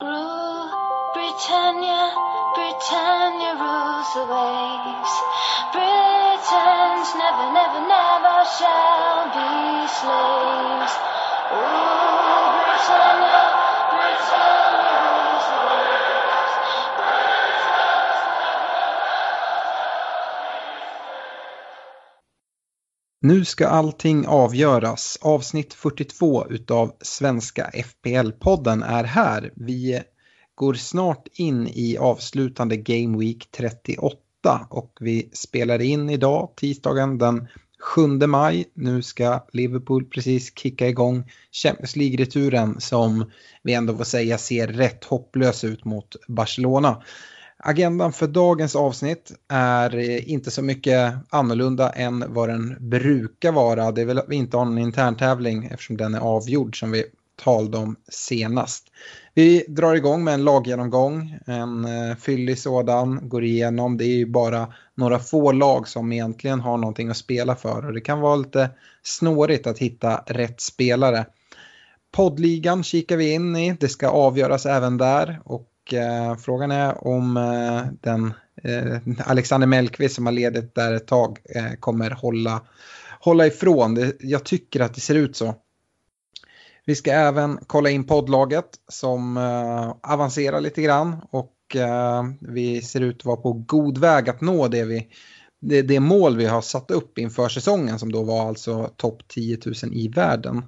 Rule Britannia, Britannia rules the waves. Britons never, never, never shall be slaves. Britannia, Britannia Nu ska allting avgöras. Avsnitt 42 utav Svenska FPL-podden är här. Vi går snart in i avslutande Game Week 38 och vi spelar in idag, tisdagen den 7 maj. Nu ska Liverpool precis kicka igång Champions League-returen som vi ändå får säga ser rätt hopplös ut mot Barcelona. Agendan för dagens avsnitt är eh, inte så mycket annorlunda än vad den brukar vara. Det är väl att vi inte har någon intern tävling eftersom den är avgjord som vi talade om senast. Vi drar igång med en laggenomgång, en eh, fyllig sådan, går igenom. Det är ju bara några få lag som egentligen har någonting att spela för och det kan vara lite snårigt att hitta rätt spelare. Poddligan kikar vi in i, det ska avgöras även där och eh, frågan är om eh, den eh, Alexander Mellqvist som har ledigt där ett tag eh, kommer hålla, hålla ifrån. Det, jag tycker att det ser ut så. Vi ska även kolla in poddlaget som eh, avancerar lite grann och eh, vi ser ut att vara på god väg att nå det, vi, det, det mål vi har satt upp inför säsongen som då var alltså topp 10 000 i världen.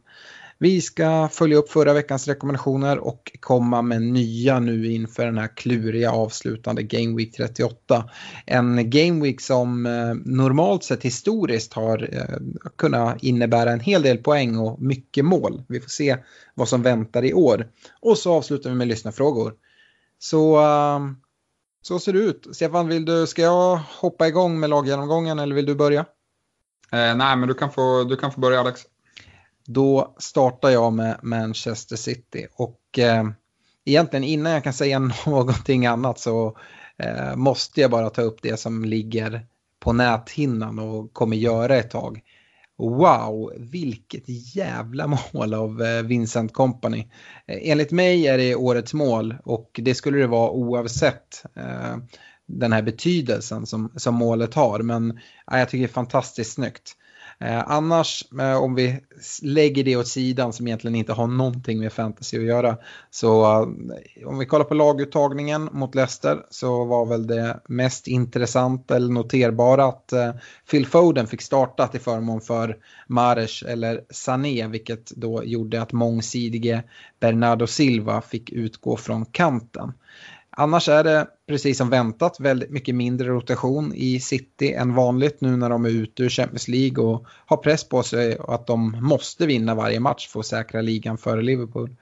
Vi ska följa upp förra veckans rekommendationer och komma med nya nu inför den här kluriga avslutande Game Week 38. En Game Week som eh, normalt sett historiskt har eh, kunnat innebära en hel del poäng och mycket mål. Vi får se vad som väntar i år. Och så avslutar vi med lyssnarfrågor. Så, eh, så ser det ut. Stefan, vill du, ska jag hoppa igång med laggenomgången eller vill du börja? Eh, nej, men du kan, få, du kan få börja Alex. Då startar jag med Manchester City och eh, egentligen innan jag kan säga någonting annat så eh, måste jag bara ta upp det som ligger på näthinnan och kommer göra ett tag. Wow, vilket jävla mål av eh, Vincent Company. Eh, enligt mig är det årets mål och det skulle det vara oavsett eh, den här betydelsen som, som målet har. Men ja, jag tycker det är fantastiskt snyggt. Eh, annars, eh, om vi lägger det åt sidan som egentligen inte har någonting med fantasy att göra. Så eh, om vi kollar på laguttagningen mot Leicester så var väl det mest intressanta eller noterbara att eh, Phil Foden fick starta till förmån för Mares eller Sané vilket då gjorde att mångsidige Bernardo Silva fick utgå från kanten. Annars är det precis som väntat väldigt mycket mindre rotation i City än vanligt nu när de är ute ur Champions League och har press på sig att de måste vinna varje match för att säkra ligan före Liverpool.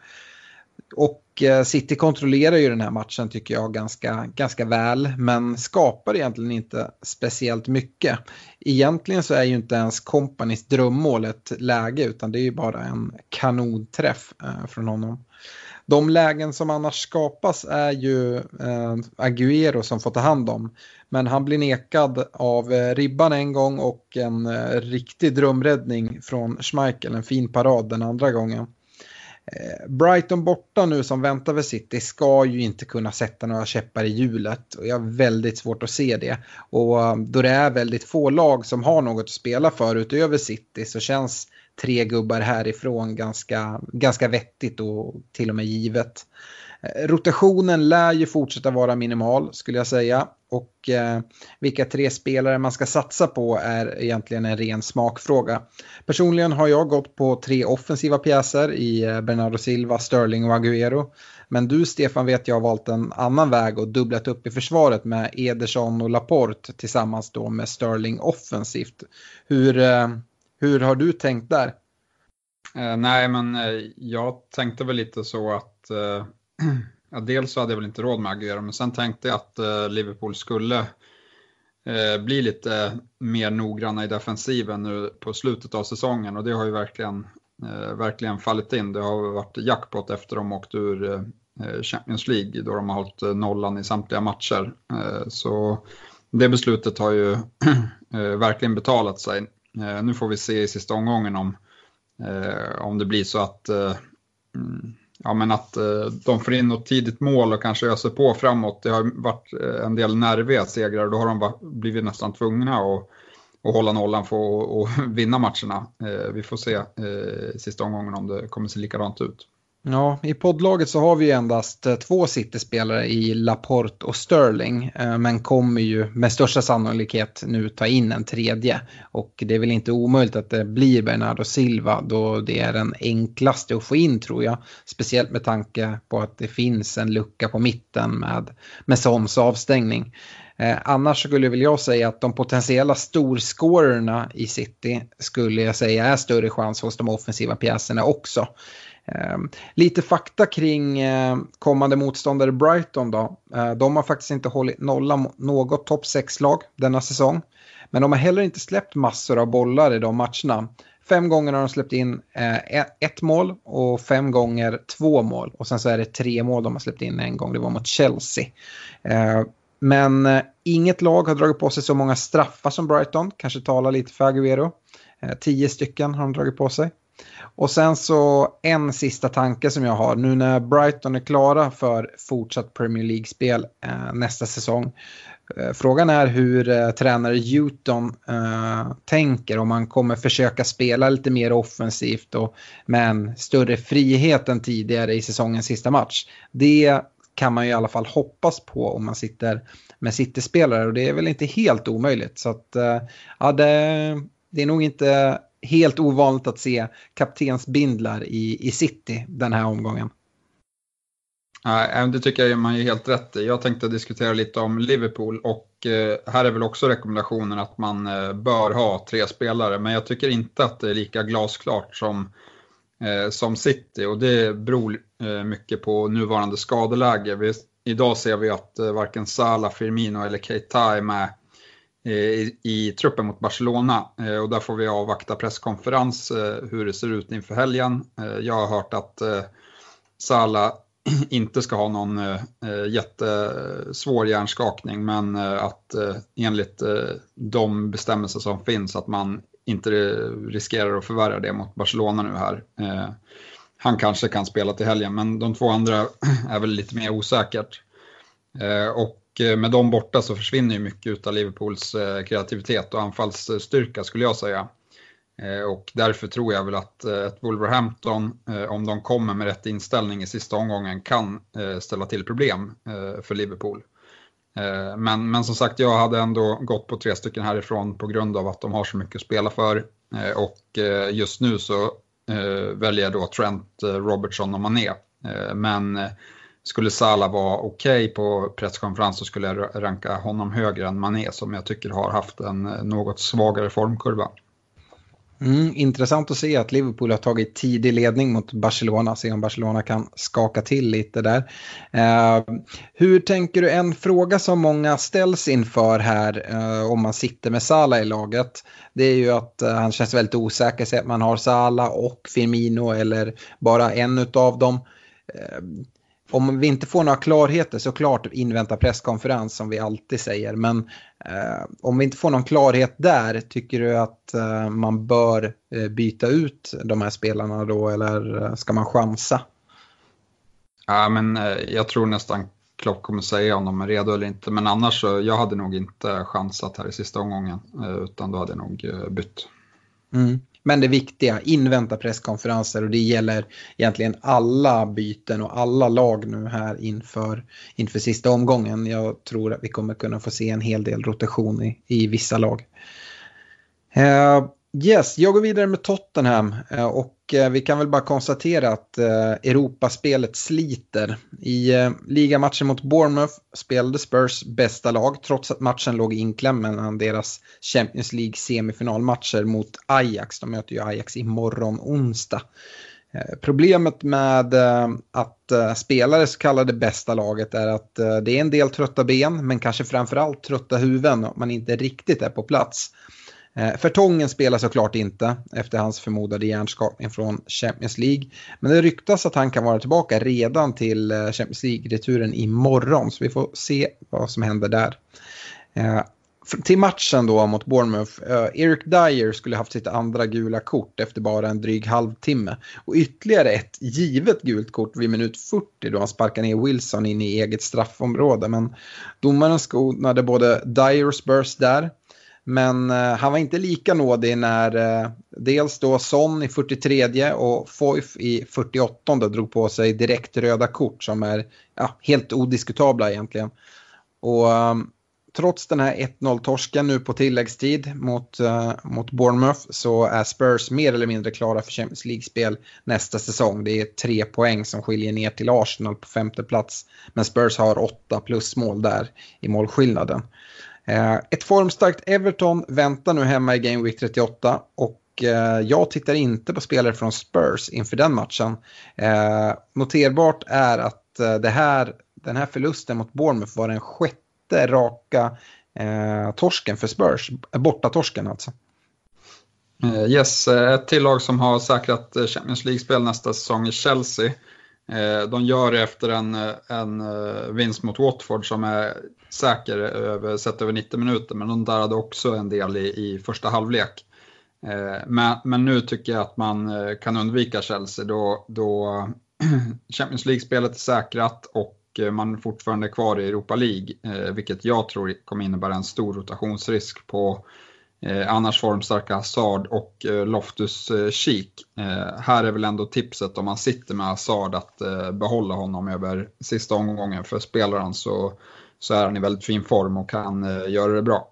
Och eh, City kontrollerar ju den här matchen tycker jag ganska, ganska väl men skapar egentligen inte speciellt mycket. Egentligen så är ju inte ens Companys drömmål ett läge utan det är ju bara en kanonträff eh, från honom. De lägen som annars skapas är ju eh, Aguero som får ta hand om. Men han blir nekad av eh, ribban en gång och en eh, riktig drömräddning från Schmeichel, en fin parad den andra gången. Eh, Brighton borta nu som väntar för City ska ju inte kunna sätta några käppar i hjulet och jag har väldigt svårt att se det. Och eh, då det är väldigt få lag som har något att spela för utöver City så känns tre gubbar härifrån ganska, ganska vettigt och till och med givet. Eh, rotationen lär ju fortsätta vara minimal skulle jag säga. Och eh, vilka tre spelare man ska satsa på är egentligen en ren smakfråga. Personligen har jag gått på tre offensiva pjäser i eh, Bernardo Silva, Sterling och Agüero. Men du Stefan vet jag har valt en annan väg och dubblat upp i försvaret med Ederson och Laporte tillsammans då med Sterling offensivt. Hur, eh, hur har du tänkt där? Eh, nej, men eh, jag tänkte väl lite så att eh, ja, dels så hade jag väl inte råd med Aguero, men sen tänkte jag att eh, Liverpool skulle eh, bli lite mer noggranna i defensiven nu på slutet av säsongen och det har ju verkligen, eh, verkligen fallit in. Det har varit jackpot efter de åkt ur eh, eh, Champions League då de har hållit eh, nollan i samtliga matcher. Så det beslutet har ju verkligen betalat sig. Eh, nu får vi se i sista omgången om Eh, om det blir så att, eh, mm, ja, men att eh, de får in något tidigt mål och kanske öser på framåt. Det har varit eh, en del nerviga segrar och då har de blivit nästan tvungna att och hålla nollan för att vinna matcherna. Eh, vi får se i sista omgången om det kommer se likadant ut. Ja, i poddlaget så har vi ju endast eh, två City-spelare i Laporte och Sterling. Eh, men kommer ju med största sannolikhet nu ta in en tredje. Och det är väl inte omöjligt att det blir Bernardo Silva då det är den enklaste att få in tror jag. Speciellt med tanke på att det finns en lucka på mitten med, med Sons avstängning. Eh, annars skulle väl jag säga att de potentiella storscorerna i City skulle jag säga är större chans hos de offensiva pjäserna också. Ehm, lite fakta kring eh, kommande motståndare Brighton då. Eh, de har faktiskt inte hållit nolla något topp 6-lag denna säsong. Men de har heller inte släppt massor av bollar i de matcherna. Fem gånger har de släppt in eh, e-, ett mål och fem gånger två mål. Och sen så är det tre mål de har släppt in en gång, det var mot Chelsea. Ehm, men eh, inget lag har dragit på sig så många straffar som Brighton, kanske talar lite för Aguero. Eh, tio stycken har de dragit på sig. Och sen så en sista tanke som jag har nu när Brighton är klara för fortsatt Premier League-spel eh, nästa säsong. Eh, frågan är hur eh, tränare Houghton eh, tänker om man kommer försöka spela lite mer offensivt och med en större frihet än tidigare i säsongens sista match. Det kan man ju i alla fall hoppas på om man sitter med City-spelare och det är väl inte helt omöjligt. Så att, eh, ja, det, det är nog inte helt ovanligt att se kaptensbindlar i, i City den här omgången. Nej, äh, det tycker jag man är helt rätt i. Jag tänkte diskutera lite om Liverpool och eh, här är väl också rekommendationen att man eh, bör ha tre spelare. Men jag tycker inte att det är lika glasklart som, eh, som City och det beror mycket på nuvarande skadeläge. Vi, idag ser vi att varken Salah, Firmino eller Keita är med Eh, i, i truppen mot Barcelona eh, och där får vi avvakta presskonferens eh, hur det ser ut inför helgen. Jag har hört att Sala inte ska ha någon jättesvår hjärnskakning men att enligt de bestämmelser som finns att man inte riskerar att förvärra det mot Barcelona nu här. Han kanske kan spela till helgen men de två andra är väl lite mer osäkert. Och Eh, med dem borta så försvinner ju mycket av Liverpools eh, kreativitet och anfallsstyrka skulle jag säga. Eh, och därför tror jag väl att ett Wolverhampton, om de kommer med rätt inställning i sista omgången, kan ställa till problem för Liverpool. Men, men som sagt, jag hade ändå gått på tre stycken härifrån på grund av att de har så mycket att spela för. Och just nu så väljer jag då Trent, Robertson och Mané. Men skulle Salah vara okej okay på presskonferens så skulle jag ranka honom högre än Mané som jag tycker har haft en eh, något svagare formkurva. Mm, intressant att se att Liverpool har tagit tidig ledning mot Barcelona, se om Barcelona kan skaka till lite där. Eh, hur tänker du, en fråga som många ställs inför här eh, om man sitter med Salah i laget, det är ju att eh, han känns väldigt osäker, säg att man har Salah och Firmino eller bara en av dem. Eh, om vi inte får några klarheter såklart invänta presskonferens som vi alltid säger. Men eh, om vi inte får någon klarhet där, tycker du att eh, man bör eh, byta ut de här spelarna då eller eh, ska man chansa? Ja, men eh, jag tror nästan Klopp kommer säga om de är redo eller inte. Men annars så, jag hade nog inte chansat här i sista omgången. Eh, utan då hade jag nog bytt. Mm. Men det viktiga, invänta presskonferenser och det gäller egentligen alla byten och alla lag nu här inför, inför sista omgången. Jag tror att vi kommer kunna få se en hel del rotation i, i vissa lag. Eh, yes, jag går vidare med Tottenham eh, och eh, vi kan väl bara konstatera att eh, Europaspelet sliter. I ligamatchen mot Bournemouth spelade Spurs bästa lag trots att matchen låg inklämd mellan deras Champions League semifinalmatcher mot Ajax. De möter ju Ajax imorgon onsdag. Problemet med att spela det så kallade bästa laget är att det är en del trötta ben men kanske framförallt trötta huvuden om man inte riktigt är på plats. Eh, Fertongen spelar såklart inte efter hans förmodade hjärnskakning från Champions League. Men det ryktas att han kan vara tillbaka redan till eh, Champions League-returen imorgon. Så vi får se vad som händer där. Eh, till matchen då mot Bournemouth. Eric Dyer skulle haft sitt andra gula kort efter bara en dryg halvtimme. Och ytterligare ett givet gult kort vid minut 40 då han sparkar ner Wilson in i eget straffområde. Men domaren skonade både Dyer och Spurs där. Men eh, han var inte lika nådig när eh, dels då Son i 43 och Foyf i 48 drog på sig direkt röda kort som är ja, helt odiskutabla egentligen. Och ehm, trots den här 1-0-torsken nu på tilläggstid mot, uh, mot Bournemouth så är Spurs mer eller mindre klara för Champions League-spel nästa säsong. Det är tre poäng som skiljer ner till Arsenal på femte plats. Men Spurs har åtta plus mål där i målskillnaden. Eh, ett formstarkt Everton väntar nu hemma i Game Week 38 och eh, jag tittar inte på spelare från Spurs inför den matchen. Eh, noterbart är att det här, den här förlusten mot Bournemouth var den sjätte raka torsken för Spurs, bortatorsken alltså. Yes, ett till lag som har säkrat Champions League-spel nästa säsong är Chelsea. De gör det efter en, en vinst mot Watford som är säker över, sett över 90 minuter, men de darrade också en del i, i första halvlek. Eh, men, men, nu tycker jag att man eh, kan undvika Chelsea då, då Champions League-spelet är säkrat och eh, man är fortfarande kvar i Europa League, eh, vilket jag tror kommer innebära en stor rotationsrisk på annars formstarka Hazard och Loftus Cheek. här är väl ändå tipset om man sitter med Hazard att behålla honom över sista omgången för spelaren så så är han i väldigt fin form och kan eh, göra det bra.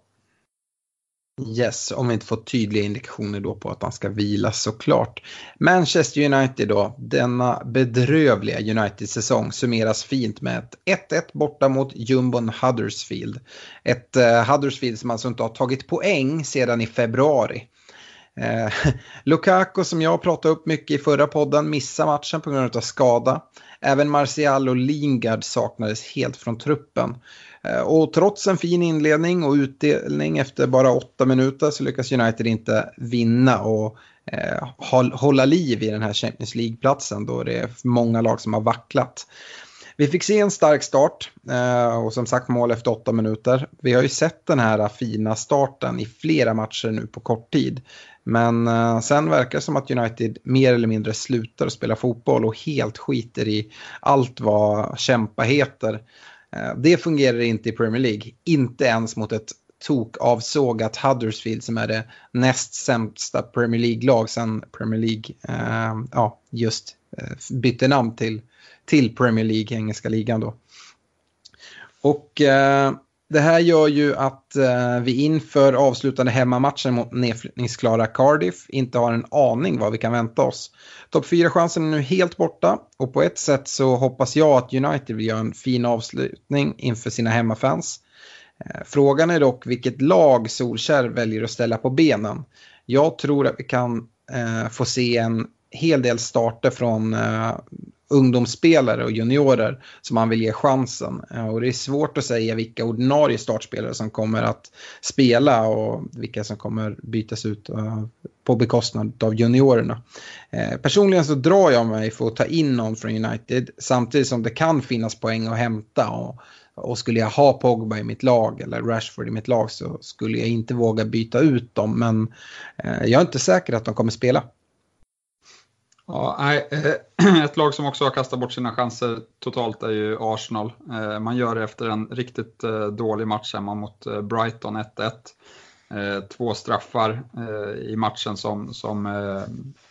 Yes, om vi inte får tydliga indikationer då på att han ska vila såklart. Manchester United då, denna bedrövliga United-säsong summeras fint med ett 1-1 borta mot jumbon Huddersfield. Ett eh, Huddersfield som alltså inte har tagit poäng sedan i februari. Eh, Lukaku som jag pratade upp mycket i förra podden missar matchen på grund av skada. Även Martial och Lingard saknades helt från truppen. Eh, och trots en fin inledning och utdelning efter bara åtta minuter så lyckas United inte vinna och eh, hålla liv i den här Champions League-platsen då det är många lag som har vacklat. Vi fick se en stark start eh, och som sagt mål efter åtta minuter. Vi har ju sett den här fina starten i flera matcher nu på kort tid. Men eh, sen verkar det som att United mer eller mindre slutar att spela fotboll och helt skiter i allt vad kämpa heter. Eh, det fungerar inte i Premier League, inte ens mot ett tokavsågat Huddersfield som är det näst sämsta Premier League-lag sen Premier League eh, ja, just eh, bytte namn till, till Premier League, engelska ligan då. Och eh, det här gör ju att eh, vi inför avslutande hemmamatchen mot nedflyttningsklara Cardiff inte har en aning vad vi kan vänta oss. Topp 4-chansen är nu helt borta och på ett sätt så hoppas jag att United vill göra en fin avslutning inför sina hemmafans. Eh, frågan är dock vilket lag Solskär väljer att ställa på benen. Jag tror att vi kan eh, få se en hel del starter från eh, ungdomsspelare och juniorer som man vill ge chansen. Eh, och det är svårt att säga vilka ordinarie startspelare som kommer att spela och vilka som kommer bytas ut eh, på bekostnad av juniorerna. Eh, personligen så drar jag mig för att ta in någon från United samtidigt som det kan finnas poäng att hämta. Och, och skulle jag ha Pogba i mitt lag eller Rashford i mitt lag så skulle jag inte våga byta ut dem. Men jag är inte säker att de kommer spela. Ja, nej, eh, ett lag som också har kastat bort sina chanser totalt är ju Arsenal. Eh, man gör det efter en riktigt eh, dålig match hemma mot Brighton 1-1. två straffar i matchen som, som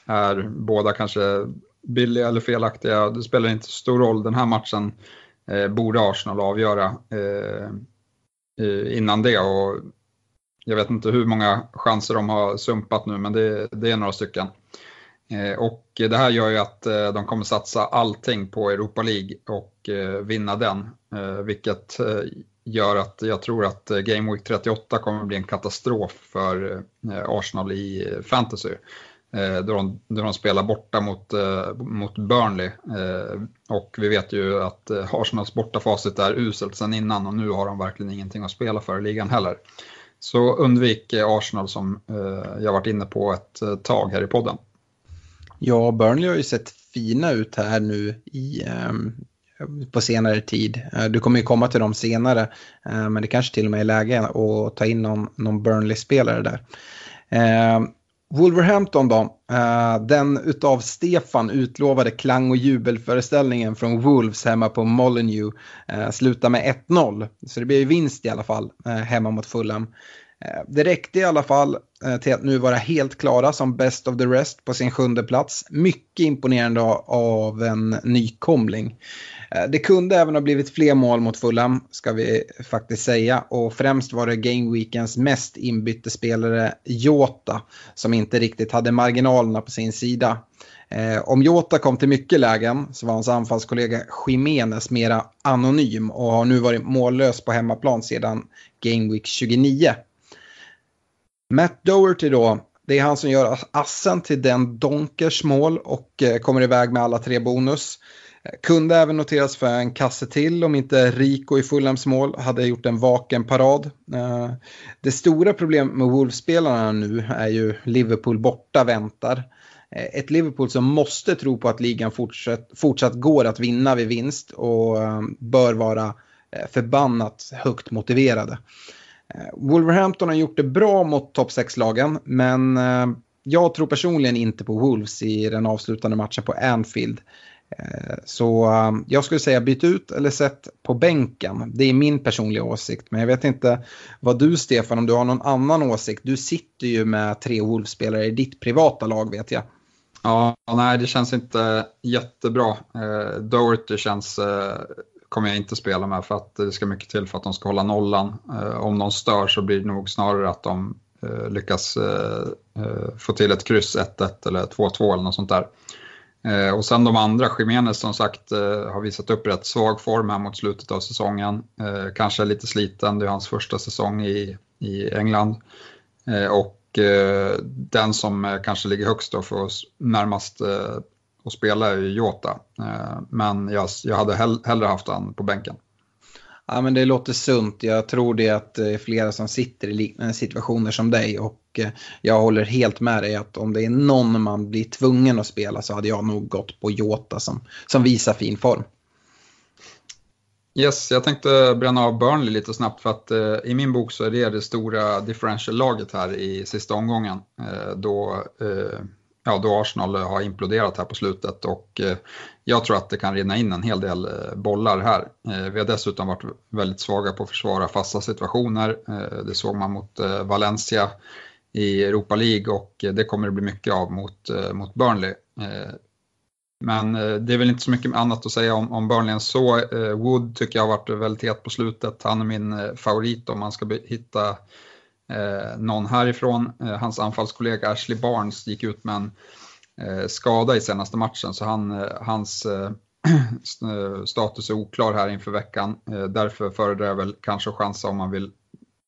är båda kanske billiga eller felaktiga. Det spelar inte så stor roll. Den här matchen borde Arsenal avgöra innan det. Och jag vet inte hur många chanser de har sumpat nu, men det, det är några stycken. Eh, och det här gör ju att eh, de kommer satsa allting på Europa League och eh, vinna den, vilket gör att jag tror att Game Week 38 kommer bli en katastrof för Arsenal i fantasy. Då de, då de spelar borta mot, mot Burnley. Och vi vet ju att Arsenals bortafacit är uselt sedan innan och nu har de verkligen ingenting att spela för i ligan heller. Så undvik Arsenal som jag varit inne på ett tag här i podden. Ja, Burnley har ju sett fina ut här nu i, ehm, på senare tid. Eh, du kommer ju komma till dem senare, eh, men det kanske till och med är läge att ta in någon, någon Burnley-spelare där. Ehm, Wolverhampton då, eh, den utav Stefan utlovade klang och jubelföreställningen från Wolves hemma på Molyneux slutar med 1-0. Så det blir ju vinst i alla fall hemma mot Fulham. Eh, det räckte i alla fall eh, till att nu vara helt klara som best of the rest på sin sjunde plats. Mycket imponerande av en nykomling. Eh, det kunde även ha blivit fler mål mot Fulham, ska vi faktiskt säga. Och främst var det Game Weekends mest inbytte spelare, Jota, som inte riktigt hade marginalerna på sin sida. om Jota kom till mycket lägen så var hans anfallskollega Jiménez mera anonym och har nu varit mållös på hemmaplan sedan Game Week 29. Matt Doherty då, det är han som gör assen till den Donkers mål och eh, kommer iväg med alla tre bonus. Eh, kunde även noteras för en kasse till om inte Rico i Fulhams mål hade gjort en vaken parad. Eh, det stora problemet med Wolves-spelarna nu är ju Liverpool borta väntar. Ett Liverpool som måste tro på att ligan fortsatt, fortsatt går att vinna vid vinst och bör vara förbannat högt motiverade. Eh, Wolverhampton har gjort det bra mot topp 6-lagen, men eh, jag tror personligen inte på Wolves i den avslutande matchen på Anfield. Eh, så jag skulle säga byt ut eller sätt på bänken. Det är min personliga åsikt. Men jag vet inte vad du Stefan, om du har någon annan åsikt. Du sitter ju med tre Wolves-spelare i ditt privata lag vet jag. Ja, nej det känns inte jättebra. Doherty känns kommer jag inte spela med för att det ska mycket till för att de ska hålla nollan. Eh, om de stör så blir det nog snarare att de eh, lyckas eh, få till ett kryss 1-1 eller 2-2 eller något sånt där. Och sen de andra, Jiménez som sagt har visat upp rätt svag form här mot slutet av säsongen. Kanske lite sliten, det är hans första säsong i, i England. Och den som kanske ligger högst då för oss närmast och spela är Jota. Eh, men jag, jag hade hell, hellre haft han på bänken. Ja, men det låter sunt. Jag tror det att det är flera som sitter i liknande situationer som dig. Och eh, jag håller helt med dig att om det är någon man blir tvungen att spela så hade jag nog gått på Jota som, som visar fin form. Yes, jag tänkte bränna av Burnley lite snabbt för att eh, i min bok så är det det stora differential-laget här i sista omgången. Eh, då eh, ja, då Arsenal eh, har imploderat här på slutet och eh, jag tror att det kan rinna in en hel del eh, bollar här. Vi har dessutom varit väldigt svaga på att försvara fasta situationer. Det såg man mot Valencia i Europa League och det kommer det bli mycket av mot, mot Burnley. Men det är väl inte så mycket annat att säga om, om Burnley än så. Wood tycker jag har varit väldigt het på slutet. Han är min favorit om man ska hitta eh, någon härifrån. Eh, hans anfallskollega Ashley Barnes gick ut med en eh, skada i senaste matchen så han, eh, hans eh, status är oklar här inför veckan. Eh, därför föredrar jag väl kanske att chansa om man vill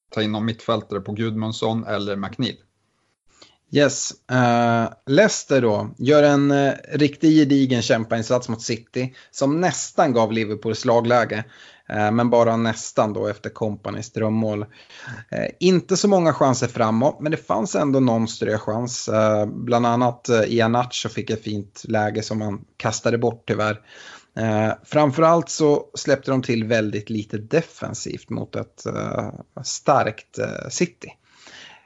ta in någon mittfältare på Gudmundsson eller McNeil. Yes, uh, Leicester då gör en uh, riktig gedigen kämpainsats mot City som nästan gav Liverpool slagläge. Eh, men bara nästan då efter Companys drömmål. Eh, inte så många chanser framåt, men det fanns ändå någon ströchans. Eh, bland annat Ianacho fick ett fint läge som han kastade bort tyvärr. Framförallt så släppte de till väldigt lite defensivt mot ett starkt City.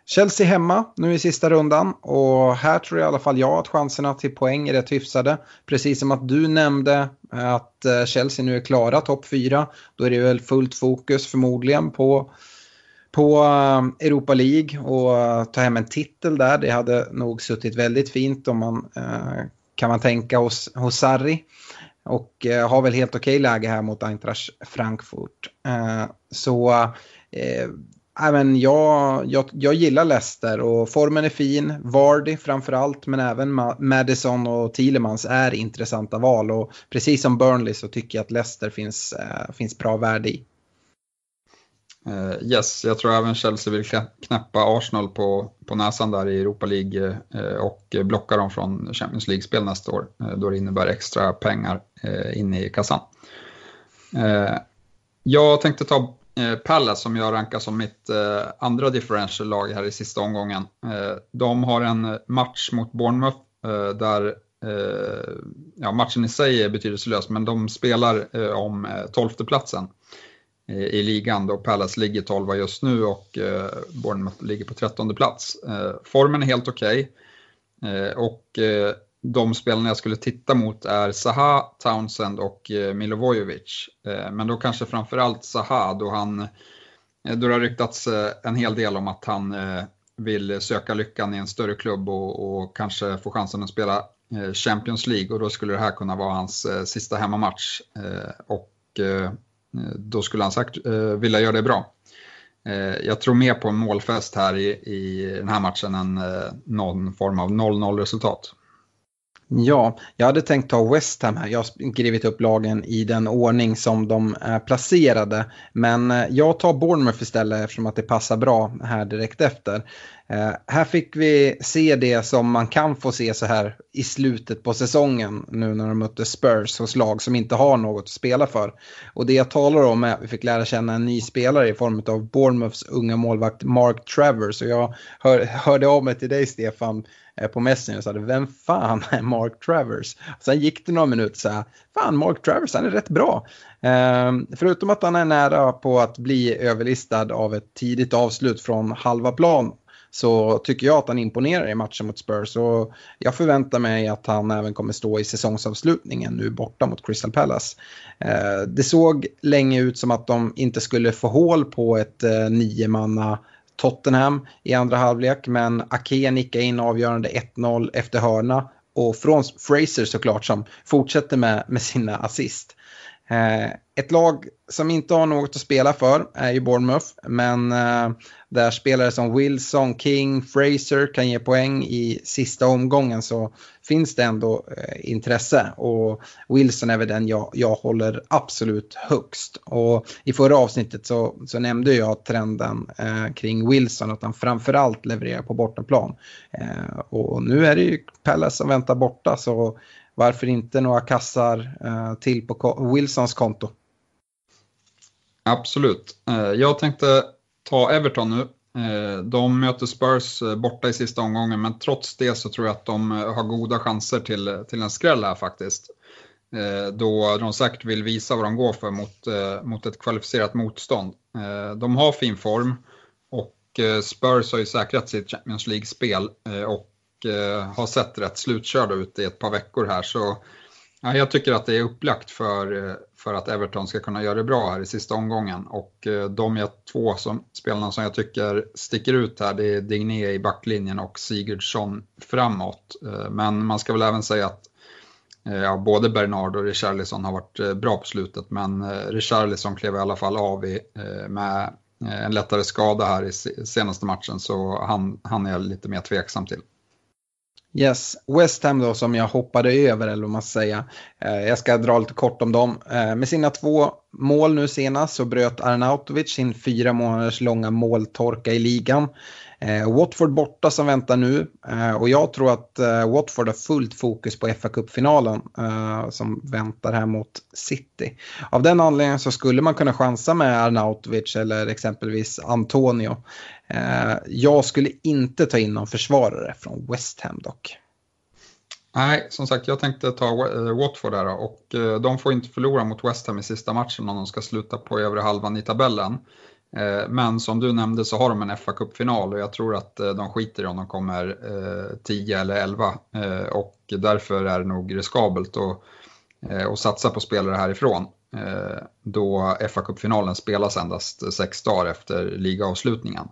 Chelsea hemma nu i sista rundan och här tror i alla fall jag att chanserna till poäng är rätt hyfsade. Precis som att du nämnde att eh, Chelsea nu är klara topp 4. Då är det väl fullt fokus förmodligen på, på eh, Europa League och eh, ta hem en titel där. Det hade nog suttit väldigt fint om man kan man tänka hos, hos Sarri. Och har väl helt okej läge här mot Eintracht Frankfurt. Så men jag, jag, jag gillar Leicester och formen är fin. Vardy framförallt men även Madison och Thielemans är intressanta val. Och precis som Burnley så tycker jag att Leicester finns, äh, finns bra värde i. Uh, yes, jag tror även Chelsea vill knäppa Arsenal på, på näsan där i Europa League uh, och blocka dem från Champions League-spel nästa år uh, då det innebär extra pengar in i kassan. jag tänkte ta Eh, Palace som jag rankar som mitt eh, andra differential-lag här i sista omgången. Eh, de har en match mot Bournemouth där ja, matchen i sig är betydelselös men de spelar om tolfte platsen i ligan då Palace ligger 12 just nu och Bournemouth ligger på 13 plats. Formen är helt okej okay. och de spelarna jag skulle titta mot är Zaha, Townsend och eh, Milovojevic. Eh, men då kanske framförallt Zaha då han eh, då det har ryktats en hel del om att han vill söka lyckan i en större klubb och, och kanske få chansen att spela Champions League och då skulle det här kunna vara hans sista hemmamatch. Och då skulle han sagt vilja göra det bra. Jag tror mer på en målfest här i, i den här matchen än någon form av 0-0 resultat. Ja, jag hade tänkt ta West Ham här. Jag har skrivit upp lagen i den ordning som de är placerade. Men eh, jag tar Bournemouth istället eftersom att det passar bra här direkt efter. Eh, här fick vi se det som man kan få se så här i slutet på säsongen nu när de mötte Spurs hos lag som inte har något att spela för. Och det jag talar om är att vi fick lära känna en ny spelare i form av Bournemouths unga målvakt Mark Travers. Och jag hör, hörde av mig till dig Stefan eh, på Messenger och sa vem fan är Mark Travers? Sen gick det några minuter så här, fan Mark Travers han är rätt bra. Eh, förutom att han är nära på att bli överlistad av ett tidigt avslut från halva plan så tycker jag att han imponerar i matchen mot Spurs. Och jag förväntar mig att han även kommer stå i säsongsavslutningen nu borta mot Crystal Palace. Eh, det såg länge ut som att de inte skulle få hål på ett eh, niomanna Tottenham i andra halvlek men Ake nickade in avgörande 1-0 efter hörna och från Fraser såklart som fortsätter med, med sina assist. Eh, ett lag som inte har något att spela för är ju Bournemouth, men eh, där spelare som Wilson, King, Fraser kan ge poäng i sista omgången så finns det ändå eh, intresse. Och Wilson är väl den jag, jag håller absolut högst. Och i förra avsnittet så, så nämnde jag trenden eh, kring Wilson, att han framförallt levererar på bortaplan. Eh, och nu är det ju Palace som väntar borta så varför inte några kassar eh, till på Wilsons konto? Absolut. Eh, jag tänkte ta Everton nu. Eh, de möter Spurs eh, borta i sista omgången men trots det så tror jag att de eh, har goda chanser till, eh, till en skräll här faktiskt. Då de säkert vill visa vad de går för mot, mot ett kvalificerat motstånd. De har fin form och Spurs har ju säkrat sitt Champions League-spel och Eh, har sett rätt slutkörda ut i ett par veckor här. Så ja, jag tycker att det är upplagt för, eh, för att Everton ska kunna göra det bra här i sista omgången. Och eh, de är två som, spelarna som jag tycker sticker ut här, det är Digné i backlinjen och Sigurdsson framåt. Men man ska väl även säga att Ja, både Bernard och Richarlison har varit bra på slutet men Richarlison klev i alla fall av i, med en lättare skada här i senaste matchen så han, han är jag lite mer tveksam till. Yes, West Ham då som jag hoppade över eller vad man ska säga. Eh, jag ska dra lite kort om dem. Eh, med sina två mål nu senast så bröt Arnautovic sin fyra månaders långa måltorka i ligan. Eh, Watford borta som väntar nu eh, och jag tror att eh, Watford har fullt fokus på fa Cup-finalen eh, som väntar här mot City. Av den anledningen så skulle man kunna chansa med Arnautovic eller exempelvis Antonio. Eh, jag skulle inte ta in någon försvarare från West Ham dock. Nej, som sagt, jag tänkte ta eh, Watford där och eh, de får inte förlora mot West Ham i sista matchen om de ska sluta på övre halvan i tabellen. Eh, men som du nämnde så har de en fa Cup-final och jag tror att de skiter i om de kommer 10 eller 11 och därför är det nog riskabelt att, att satsa på spelare härifrån. då fa Cup-finalen spelas endast sex dagar efter ligaavslutningen.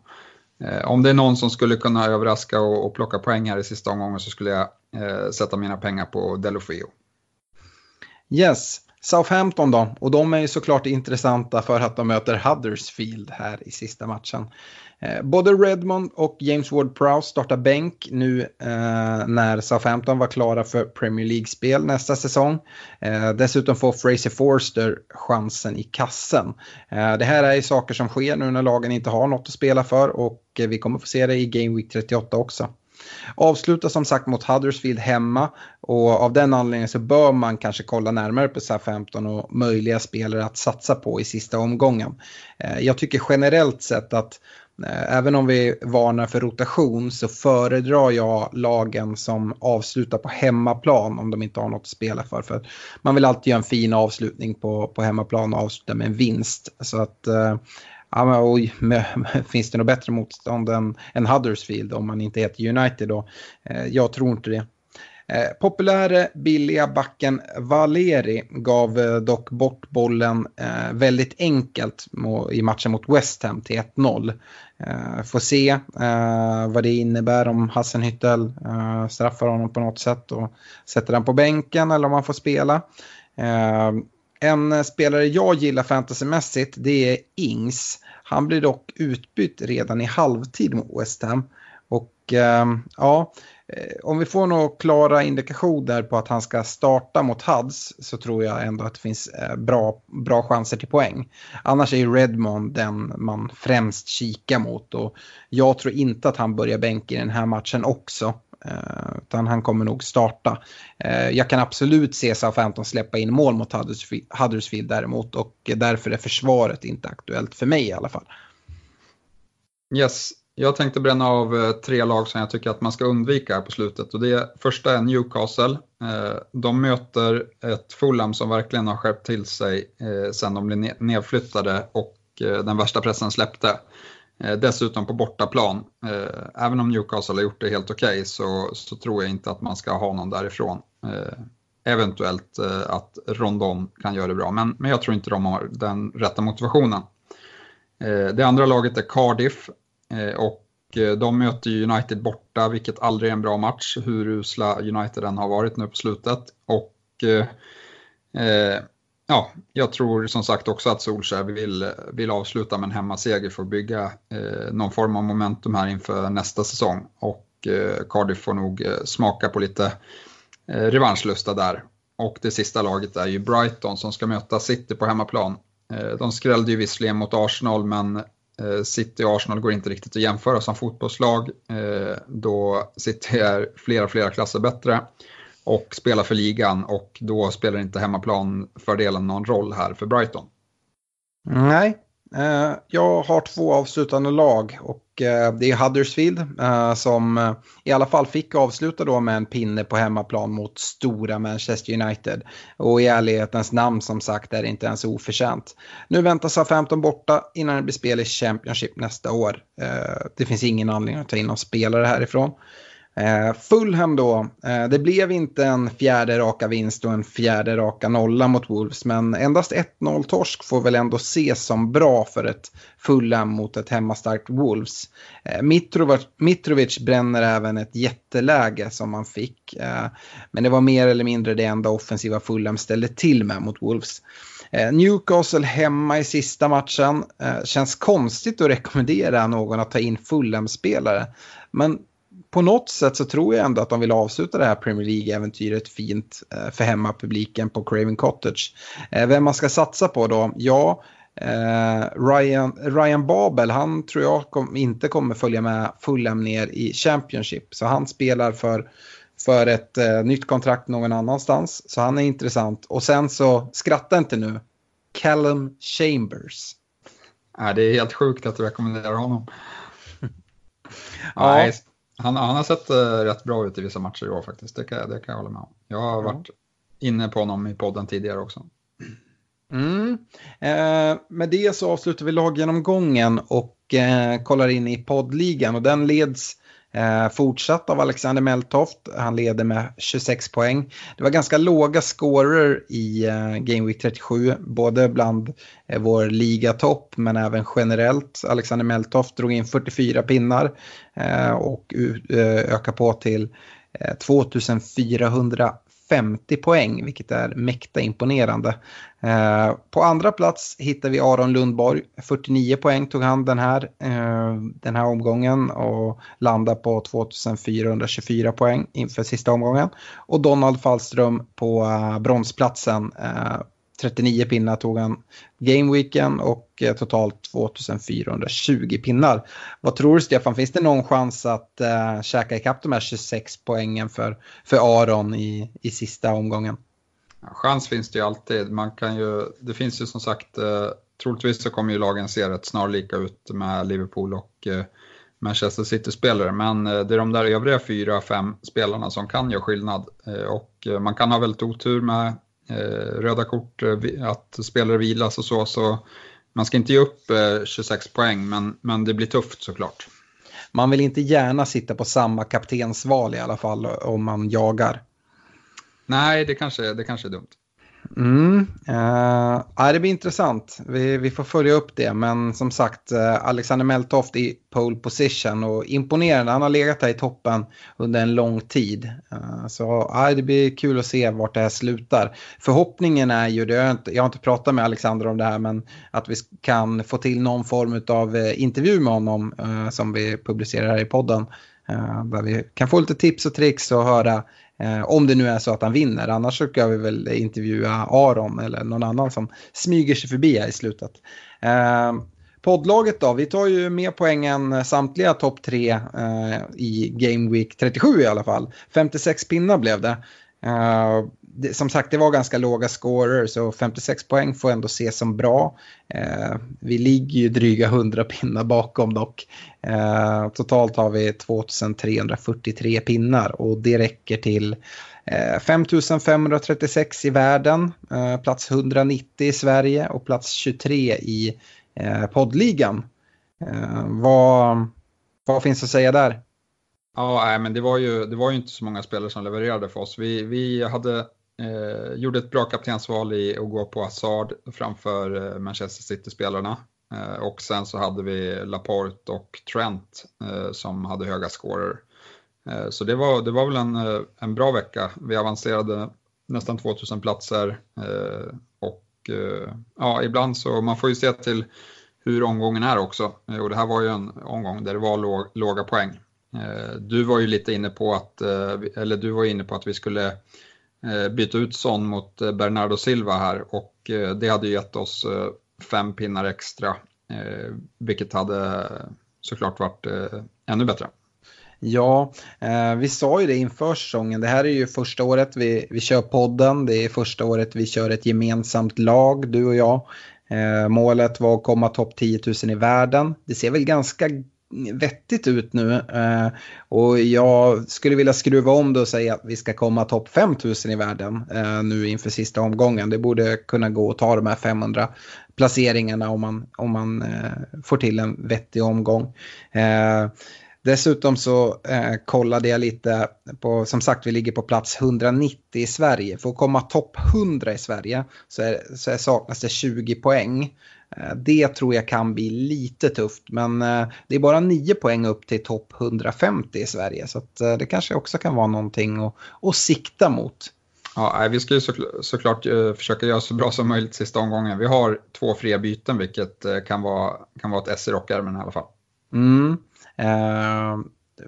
Eh, om det är någon som skulle kunna överraska och plocka poäng här i sista omgången så skulle jag eh, sätta mina pengar på Delofeo. Yes, Southampton då, och de är ju såklart intressanta för att de möter Huddersfield här i sista matchen. Eh, både Redmond och James Ward-Prowse startar bänk nu eh, när Southampton var klara för Premier League-spel nästa säsong. Eh, dessutom får Fraser Forster chansen i kassen. Eh, det här är ju saker som sker nu när lagen inte har något att spela för och Eh, vi kommer få se det i Game Week 38 också. Avsluta som sagt mot Huddersfield hemma och av den anledningen så bör man kanske kolla närmare på SA-15 och möjliga spelare att satsa på i sista omgången. Eh, jag tycker generellt sett att eh, Även om vi varnar för rotation så föredrar jag lagen som avslutar på hemmaplan om de inte har något att spela för. för man vill alltid göra en fin avslutning på, på hemmaplan och avsluta med en vinst. Så att eh, Ja, men, oj, med, finns det något bättre motstånd än, än Huddersfield om man inte heter United då? Eh, jag tror inte det. Eh, populäre billiga backen Valeri gav eh, dock bort bollen eh, väldigt enkelt i matchen mot West Ham till 1-0. Eh, får se eh, vad det innebär om Hassenhüttel eh, straffar honom på något sätt och sätter den på bänken eller om han får spela. Eh, en eh, spelare jag gillar fantasymässigt det är Ings. Han blir dock utbytt redan i halvtid mot West Ham. Och ehm, eh, ja, om vi får några klara indikationer på att han ska starta mot Huds så tror jag ändå att det finns eh, bra, bra chanser till poäng. Annars är ju Redmond den man främst kikar mot och jag tror inte att han börjar bänk i den här matchen också. Eh, utan han kommer nog starta. Eh, jag kan absolut se Southampton släppa in mål mot Huddersfield däremot och därför är försvaret inte aktuellt för mig i alla fall. Yes, jag tänkte bränna av eh, tre lag som jag tycker att man ska undvika här på slutet. Och det första är Newcastle. Eh, de möter ett Fulham som verkligen har skärpt till sig eh, sen de blev nedflyttade och den värsta pressen släppte. Eh, dessutom på bortaplan. Eh, även om Newcastle har gjort det helt okej okay, så, så tror jag inte att man ska ha någon därifrån. Eh, eventuellt att Rondon kan göra det bra, men, men jag tror inte de har den rätta motivationen. Det andra laget är Cardiff och de möter United borta, vilket aldrig är en bra match, hur usla United än har varit nu på slutet. Och ja, jag tror som sagt också att Solskjaer vill, vill avsluta med en hemmaseger för att bygga eh, någon form av momentum här inför nästa säsong. Och eh, Cardiff får nog eh, smaka på lite eh, revanschlusta där. Och det sista laget är ju Brighton som ska möta City på hemmaplan. Eh, de skrällde ju visserligen mot Arsenal men eh, City och Arsenal går inte riktigt att jämföra som fotbollslag eh, då City är flera, flera klasser bättre och spelar för ligan och då spelar inte hemmaplanfördelen någon roll här för Brighton. Nej, eh, jag har två avslutande lag och eh, det är Huddersfield eh, som i alla fall fick avsluta då med en pinne på hemmaplan mot stora Manchester United. Och i ärlighetens namn som sagt är det inte ens oförtjänt. Nu väntas ha 15 borta innan det blir spel i Championship nästa år. Det finns ingen anledning att ta in någon spelare härifrån. Eh, Fulham då, eh, det blev inte en fjärde raka vinst och en fjärde raka nolla mot Wolves men endast 1-0 torsk får väl ändå ses som bra för ett Fulham mot ett hemmastarkt Wolves. Eh, Mitrovic, Mitrovic bränner även ett jätteläge som man fick eh, men det var mer eller mindre det enda offensiva Fulham ställde till med mot Wolves. Eh, Newcastle hemma i sista matchen. Eh, känns konstigt att rekommendera någon att ta in Fulham-spelare. Men på något sätt så tror jag ändå att de vill avsluta det här Premier League-äventyret fint eh, för hemmapubliken på Craven Cottage. Eh, vem man ska satsa på då? Ja, eh, Ryan, Ryan Babel, han tror jag kom, inte kommer följa med Fulham ner i Championship. Så han spelar för, för ett eh, nytt kontrakt någon annanstans. Så han är intressant. Och sen så, skratta inte nu, Callum Chambers. Ja, det är helt sjukt att du rekommenderar honom. ja. Nej, han, han har sett uh, rätt bra ut i vissa matcher i år faktiskt, det kan, det kan jag hålla med om. Jag har varit inne på honom i podden tidigare också. Mm. Eh, med det så avslutar vi laggenomgången och eh, kollar in i poddligan och den leds Eh, fortsatt av Alexander Meltoft, han leder med 26 poäng. Det var ganska låga scorer i eh, Game Week 37, både bland eh, vår ligatopp men även generellt. Alexander Meltoft drog in 44 pinnar eh, och eh, ökar på till eh, 2400 50 poäng, vilket är mäkta imponerande. Eh, på andra plats hittar vi Aron Lundborg. 49 poäng tog han den här, eh, den här omgången och landar på 2424 poäng inför sista omgången. Och Donald Fallström på eh, bronsplatsen eh, 39 pinnar tog han gameweeken och eh, totalt 2420 pinnar. Vad tror du Stefan, finns det någon chans att uh, käka ikapp de här 26 poängen för, för Aron i, i sista omgången? Ja, chans finns det ju alltid. Man kan ju, det finns ju som sagt, eh, troligtvis så kommer ju lagen se rätt snarlika ut med Liverpool och eh, Manchester City-spelare. Men eh, det är de där övriga fyra, fem spelarna som kan göra skillnad. Och man kan ha väldigt otur med röda kort, eh, att spelare vilas och så. Så man ska inte ge upp 26 eh, poäng, men, men det blir tufft såklart. Man vill inte gärna sitta på samma kaptensval i alla fall om man jagar. Nej, det kanske, det kanske är dumt. Mm. Uh, det blir intressant. Vi, vi, får följa upp det. Men som sagt, uh, Alexander Meltoft i pole position och imponerande. Han har legat här i toppen under en lång tid. Uh, så uh, det blir kul att se vart det här slutar. Förhoppningen är ju, det jag, inte, jag har inte pratat med Alexander om det här, men att vi kan få till någon form av intervju med honom som vi publicerar här i podden. där vi kan få lite tips och tricks och höra Eh, om det nu är så att han vinner. Annars så ska vi väl intervjua Aron eller någon annan som smyger sig förbi här i slutet. Eh, poddlaget då, vi tar ju med poängen samtliga topp tre eh, i Game Week 37 i alla fall. 56 pinnar blev det. Eh, det, som sagt, det var ganska låga scorer så 56 poäng får ändå ses som bra. Eh, vi ligger ju dryga 100 pinnar bakom dock. Eh, totalt har vi 2343 pinnar och det räcker till eh, 5536 i världen, eh, plats 190 i Sverige och plats 23 i eh, poddligan. Vad, vad finns att säga där? Ja, nej, men det var, ju, det var ju inte så många spelare som levererade för oss. Vi, vi hade, eh, gjorde ett bra kaptensval i att gå på Hazard framför eh, Manchester City-spelarna. Eh, och sen så hade vi Laporte och Trent eh, som hade höga scorer. Eh, så det var, det var väl en, eh, en bra vecka. Vi avancerade nästan 2000 platser eh, och eh, ja, ibland så, man får ju se till hur omgången är också. Och det här var ju en omgång där det var låg, låga poäng. Eh, du var ju lite inne på att, eh, eller du var inne på att vi skulle eh, Eh, byta ut Son mot eh, Bernardo Silva här och eh, det hade gett oss fem pinnar extra, vilket hade såklart varit ännu bättre. Ja, vi sa ju det inför säsongen. Det här är ju första året vi, vi kör podden. Det är första året vi kör ett gemensamt lag, du och jag. Målet var att komma topp 10 000 i världen. Det ser väl ganska vettigt ut nu. Eh, och jag skulle vilja skruva om det och säga att vi ska komma topp 5000 i världen eh, nu inför sista omgången. Det borde kunna gå att ta de här 500 placeringarna om man, om man eh, får till en vettig omgång. Eh, dessutom så eh, kollade jag lite på, som sagt vi ligger på plats 190 i Sverige. För att komma topp 100 i Sverige så, är, så är, saknas det 20 poäng. Eh, det tror jag kan bli lite tufft men eh, det är bara 9 poäng upp till topp 150 i Sverige så eh, det kanske också kan vara någonting att, att sikta mot. Ja, vi ska ju såklart försöka göra så bra som möjligt sista omgången. Vi har två fria byten vilket kan vara, kan vara ett S i rockärmen i alla fall. Mm. Eh,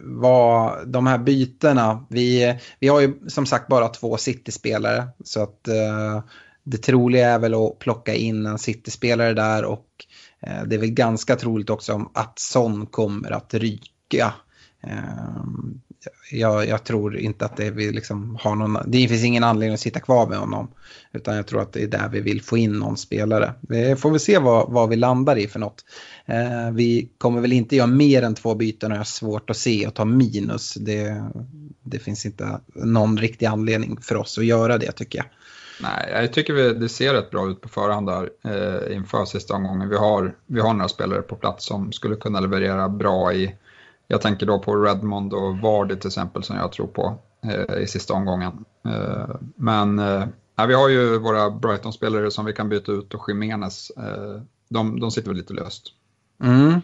vad, de här bytena, vi, vi har ju som sagt bara två City-spelare så att eh, det troliga är väl att plocka in en City-spelare där och eh, det är väl ganska troligt också att Son kommer att ryka. Eh, jag, jag, tror inte att det, vi liksom har någon, det finns ingen anledning att sitta kvar med honom. Utan jag tror att det är där vi vill få in någon spelare. Vi får väl se vad, vad vi landar i för något. Eh, vi kommer väl inte göra mer än två byten och jag har svårt att se och ta minus. Det, det finns inte någon riktig anledning för oss att göra det tycker jag. Nej, jag tycker vi, det ser rätt bra ut på förhand där eh, inför sista omgången. Vi har, vi har några spelare på plats som skulle kunna leverera bra i jag tänker då på Redmond och Vardy till exempel som jag tror på eh, i sista omgången. Eh, men eh, vi har ju våra Brighton-spelare som vi kan byta ut och Jiménez, eh, de, de sitter väl lite löst. Mm.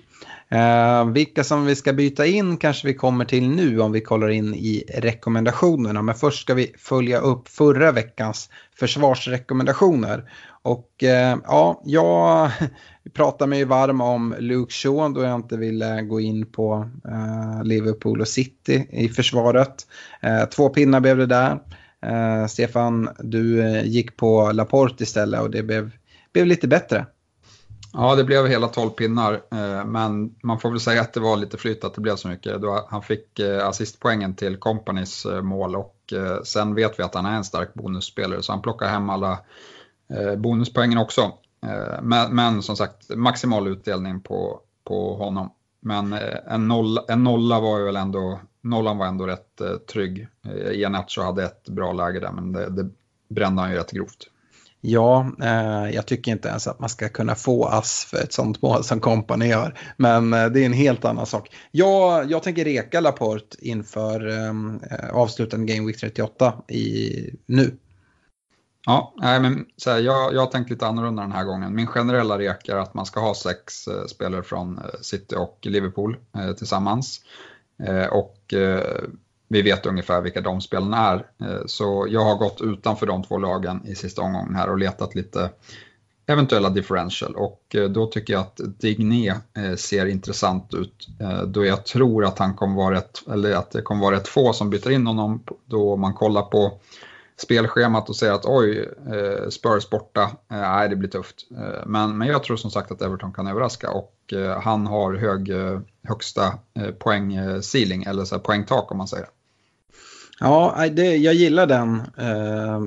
Eh, vilka som vi ska byta in kanske vi kommer till nu om vi kollar in i rekommendationerna. Men först ska vi följa upp förra veckans försvarsrekommendationer. Och eh, ja, jag pratar mig varm om Luke Shaw då jag inte ville gå in på eh, Liverpool och City i försvaret. Eh, två pinnar blev det där. Eh, Stefan, du eh, gick på Laporte istället och det blev, blev lite bättre. Ja, det blev hela 12 pinnar, eh, men man får väl säga att det var lite flyt att det blev så mycket. Han fick eh, assistpoängen till Companys eh, mål och sen vet vi att han är en stark bonusspelare så han plockar hem alla bonuspoängen också. Men, men som sagt, maximal utdelning på, på honom. Men en nolla, en nolla var ju väl ändå, nollan var ändå rätt trygg. Ianacho hade ett bra läge där, men det, det brände han ju rätt grovt. Ja, eh, jag tycker inte ens att man ska kunna få ass för ett sånt mål som kompani gör. Men eh, det är en helt annan sak. Jag, jag tänker reka Laporte inför ehm, eh, avslutande Game Week 38 i, nu. Ja, nej, men så här, jag, jag har tänkt lite annorlunda den här gången. Min generella rek är att man ska ha sex eh, spelare från eh, City och Liverpool eh, tillsammans. Eh, och eh, vi vet ungefär vilka de spelarna är. Eh, så jag har gått utanför de två lagen i sista omgången här och letat lite eventuella differential och eh, då tycker jag att Digné eh, ser intressant ut då jag tror att han kommer vara rätt, eller att det kommer vara rätt få som byter in honom då man kollar på spelschemat och säger att oj, Spurs borta, nej det blir tufft. Men, men jag tror som sagt att Everton kan överraska och han har hög högsta poäng ceiling eller så här poängtak om man säger. Ja, det, jag gillar den, eh,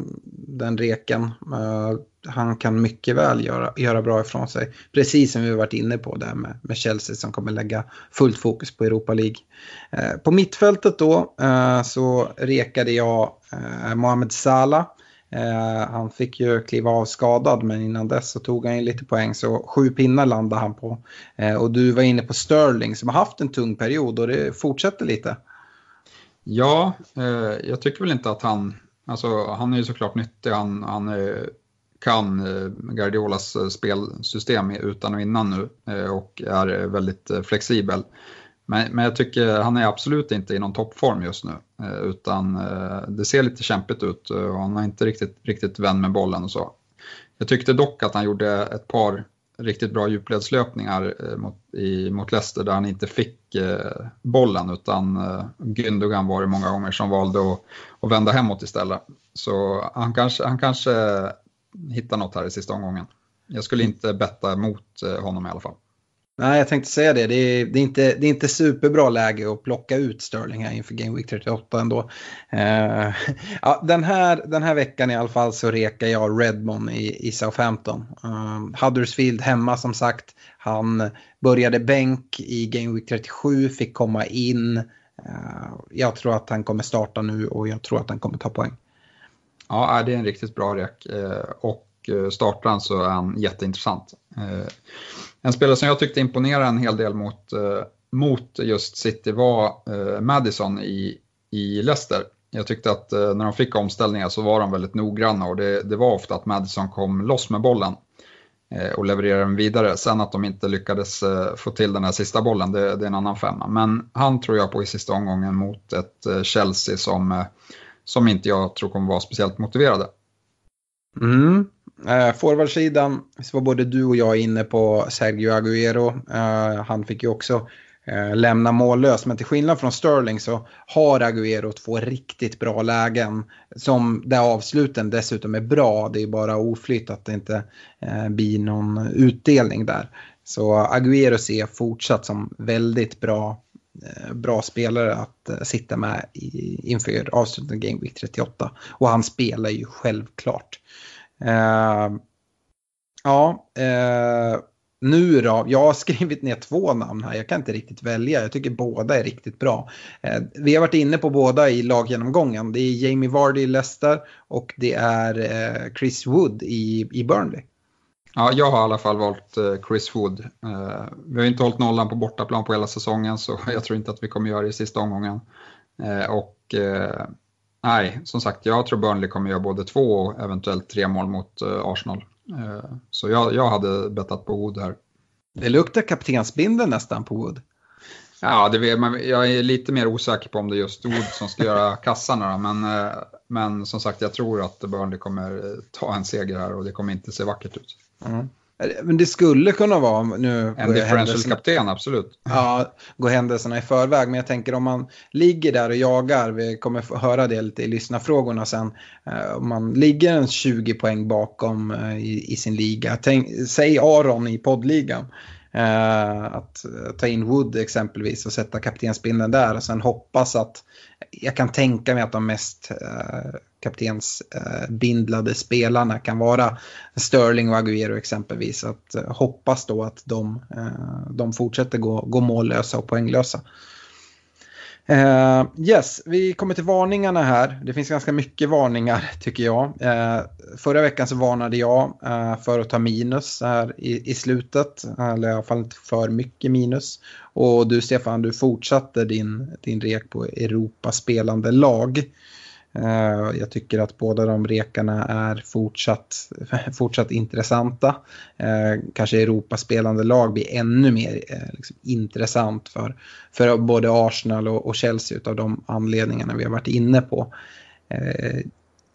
den reken. Eh, han kan mycket väl göra, göra bra ifrån sig. Precis som vi varit inne på där med, med Chelsea som kommer lägga fullt fokus på Europa League. Eh, på mittfältet då eh, så rekade jag eh, Mohamed Salah. Eh, han fick ju kliva av skadad men innan dess så tog han ju lite poäng så sju pinnar landade han på. Eh, och du var inne på Sterling som har haft en tung period och det fortsätter lite. Ja, eh, jag tycker väl inte att han, alltså han är ju såklart nyttig, han, han är, kan eh, Guardiolas eh, spelsystem utan och innan nu eh, och är eh, väldigt eh, flexibel. Men, men jag tycker han är absolut inte i någon toppform just nu eh, utan eh, det ser lite kämpigt ut och han har inte riktigt, riktigt vän med bollen och så. Jag tyckte dock att han gjorde ett par riktigt bra djupledslöpningar eh, mot, i, mot Leicester där han inte fick eh, bollen utan eh, Gündogan var det många gånger som valde att, att vända hemåt istället. Så han kanske, han kanske hittar något här i sista omgången. Jag skulle inte betta mot eh, honom i alla fall. Nej, jag tänkte säga det. Det är, det är, inte, det är inte superbra läge att plocka ut Sterling här inför Game Week 38 ändå. Uh, ja, den, här, den här veckan i alla fall så rekar jag Redmond i, i Southampton. Uh, Huddersfield hemma som sagt. Han började bänk i Game Week 37, fick komma in. Uh, jag tror att han kommer starta nu och jag tror att han kommer ta poäng. Ja, det är en riktigt bra rek. Och startar han så är han jätteintressant. En spelare som jag tyckte imponerade en hel del mot, eh, mot just City var eh, Madison i, i Leicester. Jag tyckte att eh, när de fick omställningar så var de väldigt noggranna och det, det var ofta att Madison kom loss med bollen eh, och levererade den vidare. Sen att de inte lyckades eh, få till den här sista bollen, det, det, är en annan femma. Men han tror jag på i sista omgången mot ett eh, Chelsea som, som inte jag tror kommer vara speciellt motiverade. Mm. Eh, Forwardsidan så var både du och jag inne på Sergio Aguero. Eh, han fick ju också eh, lämna mållös. Men till skillnad från Sterling så har Aguero två riktigt bra lägen. Som där avsluten dessutom är bra. Det är bara oflytt att det inte eh, blir någon utdelning där. Så Aguero ser jag fortsatt som väldigt bra eh, bra spelare att eh, sitta med i, inför avslutande Game Week 38. Och han spelar ju självklart. Eh, ja, eh, nu då? Jag har skrivit ner två namn här. Jag kan inte riktigt välja. Jag tycker båda är riktigt bra. Eh, vi har varit inne på båda i laggenomgången. Det är Jamie Vardy i Leicester och det är eh, Chris Wood i, i Burnley. Ja, jag har i alla fall valt eh, Chris Wood. Eh, vi har inte hållit nollan på bortaplan på hela säsongen så jag tror inte att vi kommer göra det i sista omgången. Och nej, som sagt, jag tror Burnley kommer göra både två och eventuellt tre mål mot Arsenal. Så jag, jag hade bettat på Wood här. Det luktar kaptensbindeln nästan på Wood. Ja, det man, jag är lite mer osäker på om det är just Wood som ska göra kassarna. Men, eh, men som sagt, jag tror att Burnley kommer ta en seger här och det kommer inte se vackert ut. Mm. Men det skulle kunna vara nu. En differential-kapten, absolut. Ja, gå händelserna i förväg. Men jag tänker om man ligger där och jagar, vi kommer få höra det lite i lyssnarfrågorna sen. Eh, om man ligger en 20 poäng bakom eh, i, i sin liga. Tänk, säg Aron i poddligan. Eh, att ta in Wood exempelvis och sätta kaptensbindeln där och sen hoppas att jag kan tänka mig att de mest eh, kaptensbindlade eh, spelarna kan vara Sterling och Agüero exempelvis. Att eh, hoppas då att de, eh, de fortsätter gå, gå mållösa och poänglösa. Uh, yes, vi kommer till varningarna här. Det finns ganska mycket varningar tycker jag. Uh, förra veckan så varnade jag uh, för att ta minus här i, i slutet. Eller i alla fall inte för mycket minus. Och du Stefan, du fortsatte din, din rek på Europaspelande lag. Eh, jag tycker att båda de rekarna är fortsatt, fortsatt intressanta. Eh, kanske Europaspelande lag blir ännu mer eh, liksom, intressant för, för både Arsenal och, Chelsea av de anledningarna vi har varit inne på.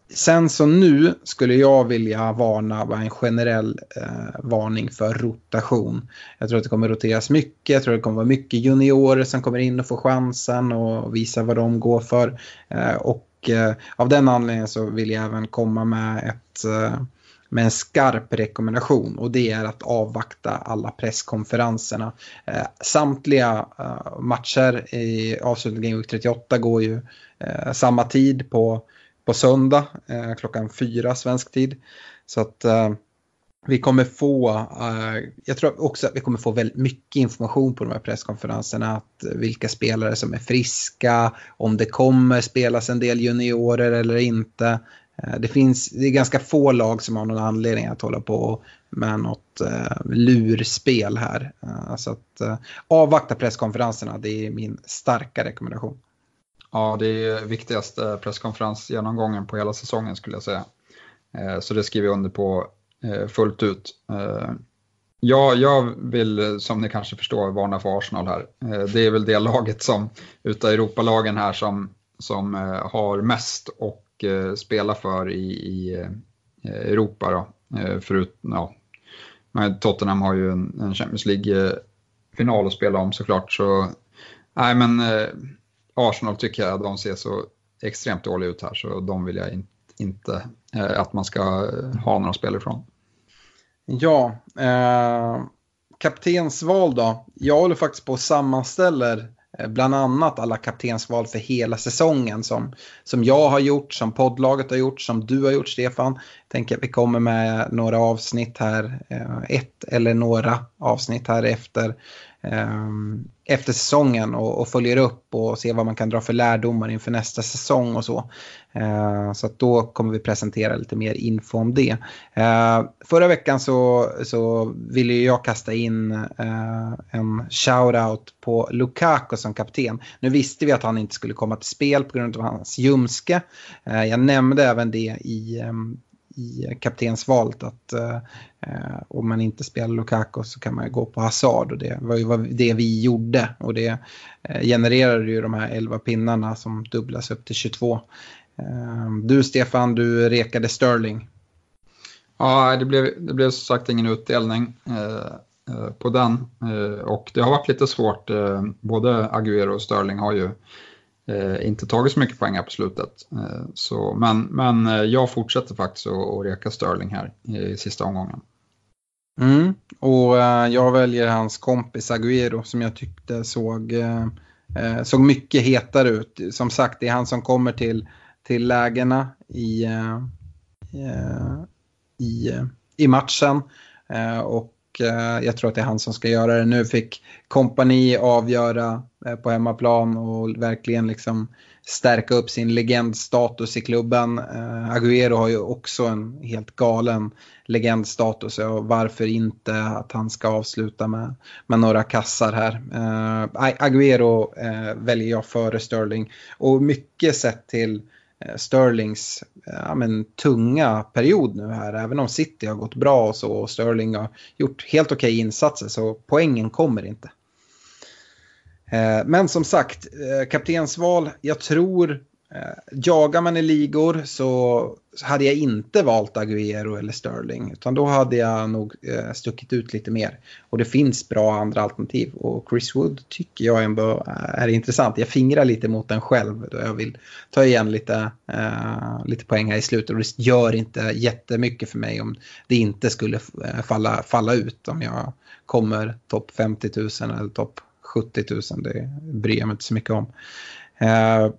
Sen så nu skulle jag vilja varna en generell eh, varning för rotation. Jag tror att det kommer roteras mycket, jag tror att det kommer vara mycket juniorer som kommer in och får chansen och visa vad de går för. Eh, och Eh, av den anledningen så vill jag även komma med, ett, eh, med en skarp rekommendation och det är att avvakta alla presskonferenserna. Eh, samtliga matcher i avslutningen Game Week 38 går ju samma tid på, på söndag klockan fyra svensk tid. Så att vi kommer få, eh, jag tror också att vi kommer få väldigt mycket information på de här presskonferenserna. Att vilka spelare som är friska, om det kommer spelas en del juniorer eller inte. Eh, det, finns, det är ganska få lag som har någon anledning att hålla på med något eh, lurspel här. Så att avvakta presskonferenserna, det är min starka rekommendation. Ja, det är viktigaste presskonferensgenomgången på hela säsongen skulle jag säga. Så det skriver jag under på Eh, fullt ut. Eh, ja, jag vill, som ni kanske förstår, varna för Arsenal här. Eh, det är väl det laget som, utav Europalagen här, som, som har mest och spela för i, i Europa. Då. Förut, ja. Tottenham har ju en, en Champions League-final att spela om såklart. Så, nej, men Arsenal tycker jag de ser så extremt dåliga ut här så de vill jag inte inte Eh, att man ska eh, ha några spelare från. Ja, eh, kaptensval då. Jag håller faktiskt på och sammanställer eh, bland annat alla kaptensval för hela säsongen som, som jag har gjort, som poddlaget har gjort, som du har gjort Stefan. Jag Tänker att vi kommer med några avsnitt här, ett eller några avsnitt här efter Ehm, efter säsongen och, och, följer upp och ser vad man kan dra för lärdomar inför nästa säsong och så. Ehm, så att då kommer vi presentera lite mer info om det. Ehm, förra veckan så, så ville jag kasta in eh, en shout-out på Lukaku som kapten. Nu visste vi att han inte skulle komma till spel på grund av hans ljumske. jag nämnde även det i, i kaptensvalet att eh, om man inte spelar Lukaku så kan man gå på Hazard och det var ju det vi gjorde och det eh, genererade ju de här 11 pinnarna som dubblas upp till 22. Eh, du Stefan, du rekade Sterling. Ja, det blev, det blev som sagt ingen utdelning eh, eh på den eh, och det har varit lite svårt. Eh, både Agüero och Sterling har ju eh, inte tagit så mycket poäng här på slutet. Eh, så, men, men eh, jag fortsätter faktiskt att reka Sterling här i sista omgången. Mm, och eh, jag väljer hans kompis Agüero som jag tyckte såg, eh, eh såg mycket hetare ut. Som sagt, det är han som kommer till, till lägena i, eh, i, i matchen. och eh, jag tror att det är han som ska göra det. Nu fick kompani avgöra Eh, på hemmaplan och verkligen liksom stärka upp sin legendstatus i klubben. Eh, Agüero har ju också en helt galen legendstatus och varför inte att han ska avsluta med, med några kassar här. Eh, Agüero väljer jag före Sterling och mycket sett till Sterlings ja, men, tunga period nu här. Även om City har gått bra och så och Sterling har gjort helt okej okay insatser så poängen kommer inte. Eh, men som sagt, eh, kaptensval, jag tror, eh, jagar man i ligor så hade jag inte valt Agüero eller Sterling. Utan då hade jag nog stuckit ut lite mer. Och det finns bra andra alternativ. Och Chris Wood tycker jag ändå är intressant. Jag fingrar lite mot den själv då jag vill ta igen lite, uh, lite poäng här i slutet. Och det gör inte jättemycket för mig om det inte skulle falla, falla ut. Om jag kommer topp 50 000 eller topp 70 000, det bryr jag mig inte så mycket om. Uh,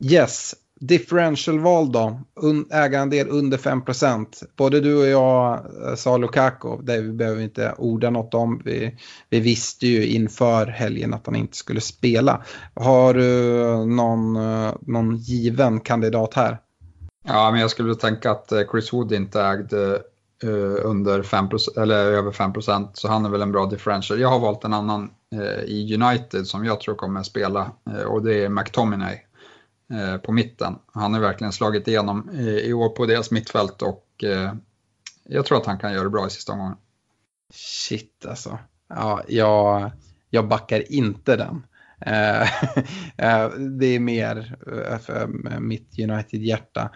yes, differential-val då, Un ägarandel under 5% Både du och jag eh, sa Lukaku, det vi behöver inte orda något om. Vi, vi visste ju inför helgen att han inte skulle spela. Har du någon, eh, någon given kandidat här? Ja, men jag skulle tänka att Chris Wood inte ägde Eh, under 5 eller över 5% så han är väl en bra differential. Jag har valt en annan eh, i United som jag tror kommer spela eh, och det är McTominay på mitten. Han har verkligen slagit igenom i år på deras mittfält och jag tror att han kan göra det bra i sista omgången. Shit alltså. Ja, jag, jag backar inte den. Eh, eh, det är mer eh, för mitt United-hjärta.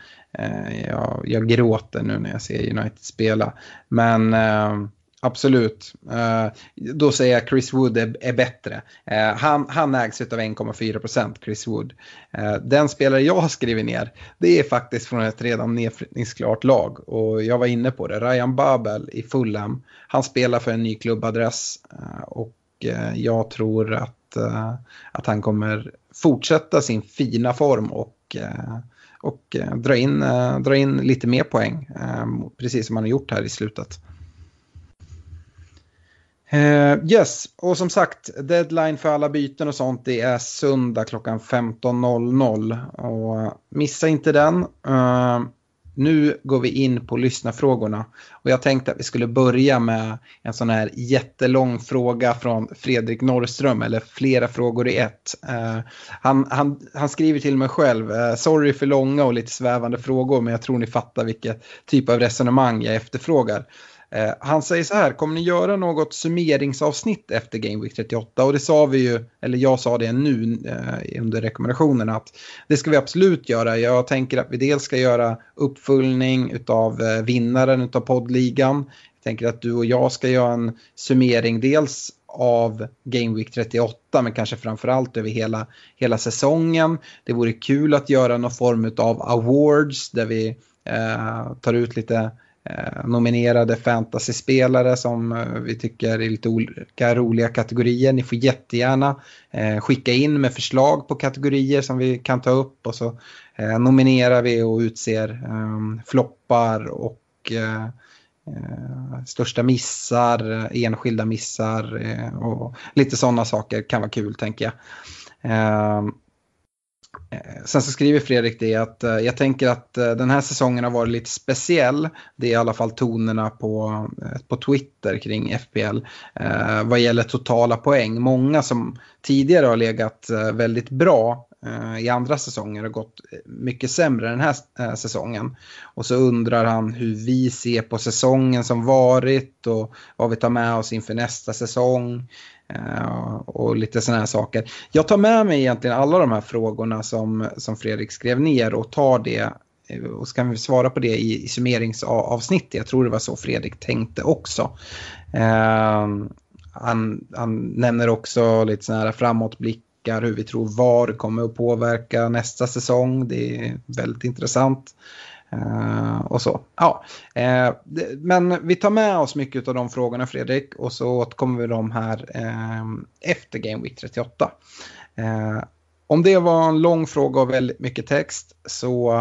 Jag, jag, gråter nu när jag ser United spela. Men absolut, då säger jag Chris Wood är, är bättre. Han, han ägs av 1,4 procent, Chris Wood. Den spelare jag har skrivit ner, det är faktiskt från ett redan nedflyttningsklart lag. Och jag var inne på det, Ryan Babel i Fulham. Han spelar för en ny klubbadress. Och jag tror att Eh, att han kommer fortsätta sin fina form och, eh, och eh, dra, in, dra in lite mer poäng. Precis som han har gjort här i slutet. Yes, och som sagt, deadline för alla byten och sånt det är söndag klockan 15.00. Och missa inte den. Nu går vi in på lyssnarfrågorna. Och jag tänkte att vi skulle börja med en sån här jättelång fråga från Fredrik Norrström, eller flera frågor i ett. Uh, han, han, han skriver till mig själv, uh, sorry för långa och lite svävande frågor, men jag tror ni fattar vilket typ av resonemang jag efterfrågar. Eh, han säger så här, kommer ni göra något summeringsavsnitt efter Game Week 38? Och det sa vi ju, eller jag sa det nu eh, under rekommendationerna att det ska vi absolut göra. Jag tänker att vi dels ska göra uppföljning av eh, vinnaren av poddligan. Jag tänker att du och jag ska göra en summering dels av Game Week 38 men kanske framförallt över hela, hela säsongen. Det vore kul att göra någon form av awards där vi eh, tar ut lite Eh, nominerade fantasyspelare som eh, vi tycker är lite olika roliga kategorier. Ni får jättegärna eh, skicka in med förslag på kategorier som vi kan ta upp och så nominerar vi och utser ehm, floppar och största missar, enskilda missar och lite sådana saker kan vara kul tänker jag. Ehm, Eh, sen så skriver Fredrik det att eh, jag tänker att eh, den här säsongen har varit lite speciell. Det är i alla fall tonerna på, på Twitter kring FPL eh, vad gäller totala poäng. Många som tidigare har legat väldigt bra eh, i andra säsonger har gått mycket sämre den här eh, säsongen. Och så undrar han hur vi ser på säsongen som varit och vad vi tar med oss inför nästa säsong. Eh, och lite sådana här saker. Jag tar med mig egentligen alla de här frågorna som, som Fredrik skrev ner och tar det eh, och så kan vi svara på det i, i summeringsavsnittet. Jag tror det var så Fredrik tänkte också. Eh, han, han nämner också lite sådana här framåtblickar, hur vi tror VAR kommer att påverka nästa säsong. Det är väldigt intressant. Uh, och så. Ja, uh, men vi tar med oss mycket av de frågorna Fredrik och så återkommer vi dem här uh, efter Game Week 38. om det var en lång fråga och väldigt mycket text så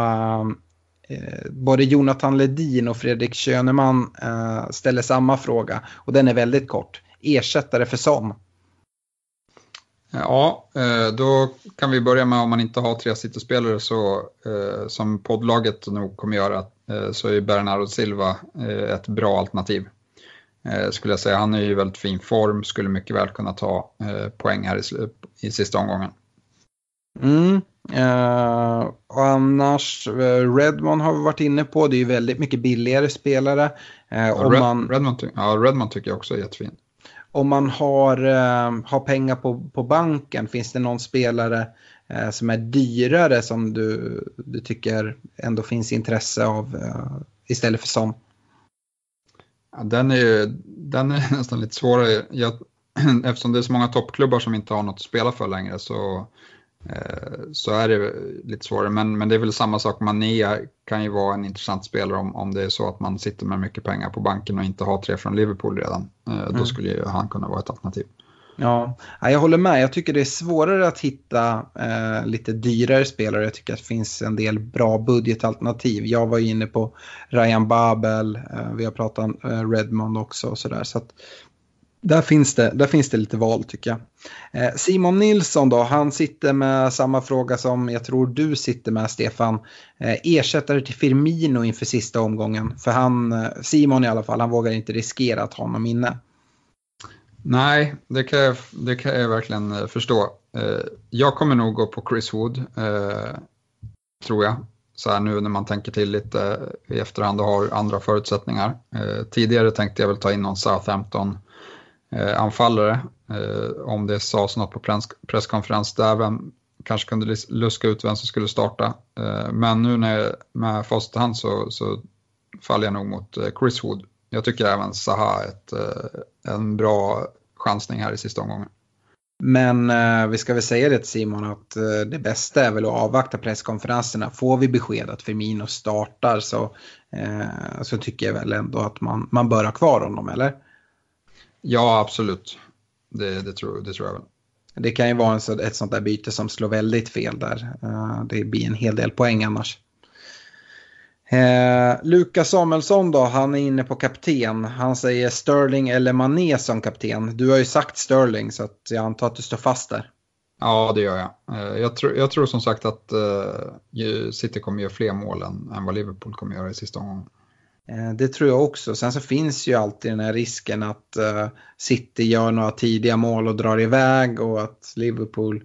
både Jonathan Ledin och Fredrik Schöneman ställer samma fråga och den är väldigt kort. Ersättare för Son? Ja, eh, då kan vi börja med om man inte har tre City-spelare så eh, som poddlaget nog kommer göra eh, så är Bernardo Silva ett bra alternativ. Skulle jag säga. Han är i väldigt fin form, skulle mycket väl kunna ta poäng här i, i sista omgången. Mm. Uh, och annars, Redmond har vi varit inne på, det är ju väldigt mycket billigare spelare. Uh, ja, Red, man... Redmond, ja, Redmond tycker jag också är jättefin om man har, eh, har pengar på, på banken, finns det någon spelare eh, som är dyrare som du, du tycker ändå finns intresse av eh, istället för som? Ja, den, är ju, den är nästan lite svårare. Jag, eftersom det är så många toppklubbar som inte har något att spela för längre så så är det lite svårare. Men, men det är väl samma sak, Mané kan ju vara en intressant spelare om, om det är så att man sitter med mycket pengar på banken och inte har tre från Liverpool redan. Eh, mm. Då skulle ju han kunna vara ett alternativ. Ja, jag håller med. Jag tycker det är svårare att hitta eh, lite dyrare spelare. Jag tycker att det finns en del bra budgetalternativ. Jag var inne på Ryan Babel, eh, vi har pratat om eh, Redmond också och sådär. Så, där finns, det, där finns det lite val tycker jag. Eh, Simon Nilsson då, han sitter med samma fråga som jag tror du sitter med Stefan. Eh, ersättare till Firmino inför sista omgången. För han, eh, Simon i alla fall, han vågar inte riskera att ha honom inne. Nej, det kan jag, det kan jag verkligen förstå. Jag kommer nog gå på Chris Wood, tror jag. Så här nu när man tänker till lite i efterhand och har andra förutsättningar. Tidigare tänkte jag väl ta in någon Southampton Eh, anfallare. Eh, om det sades något på press, presskonferens där, vem kanske kunde luska ut vem som skulle starta. Eh, men nu när med facit hand så, så faller jag nog mot eh, Chris Wood. Jag tycker även Zaha är ett, eh, en bra chansning här i sista omgången. Men eh, vi ska väl säga det till Simon att eh, det bästa är väl att avvakta presskonferenserna. Får vi besked att Firmino startar så, eh, så tycker jag väl ändå att man, man bör ha kvar honom, eller? Ja, absolut. Det, det, tror, det tror jag väl. Det kan ju vara en, ett sånt där byte som slår väldigt fel där. Uh, det blir en hel del poäng annars. Eh, Lukas Samuelsson då, han är inne på kapten. Han säger Sterling eller Mané som kapten. Du har ju sagt Sterling så jag antar att du står fast där. Ja, det gör jag. Eh, jag, tror, jag tror som sagt att eh, City kommer göra fler mål än, än vad Liverpool kommer göra i sista omgången. Eh, det tror jag också. Sen så finns ju alltid den här risken att eh, City gör några tidiga mål och drar iväg och att Liverpool,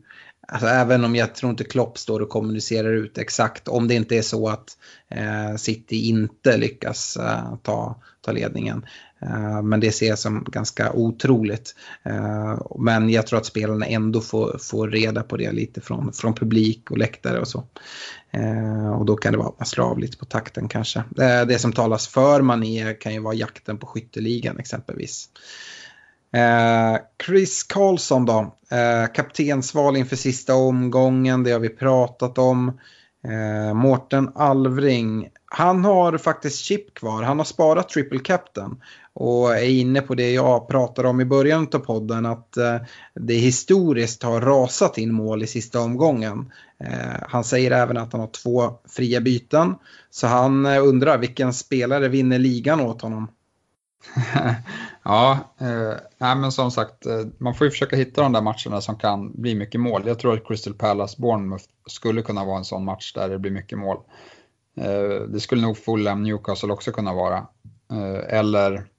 alltså även om jag tror inte Klopp står och kommunicerar ut exakt, om det inte är så att eh, City inte lyckas ta, ta ledningen, Eh, men det ser jag som ganska otroligt. Eh, men jag tror att spelarna ändå får, får reda på det lite från, från publik och läktare och så. Eh, och då kan det vara att man slår av lite på takten kanske. Det som talas för Mané kan ju vara jakten på skytteligan exempelvis. Chris Karlsson då, kaptensval inför sista omgången, det har vi pratat om. Mårten Alvring, han har faktiskt chip kvar, han har sparat triple captain och är inne på det jag pratade om i början av podden att eh, det historiskt har rasat in mål i sista omgången. Eh, han säger även att han har två fria byten så han eh, undrar vilken spelare vinner ligan åt honom. ja, eh, men som sagt, man får ju försöka hitta de där matcherna som kan bli mycket mål. Jag tror att Crystal Palace Bournemouth skulle kunna vara en sån match där det blir mycket mål. Eh, det skulle nog Fulham Newcastle också kunna vara. Eh, eller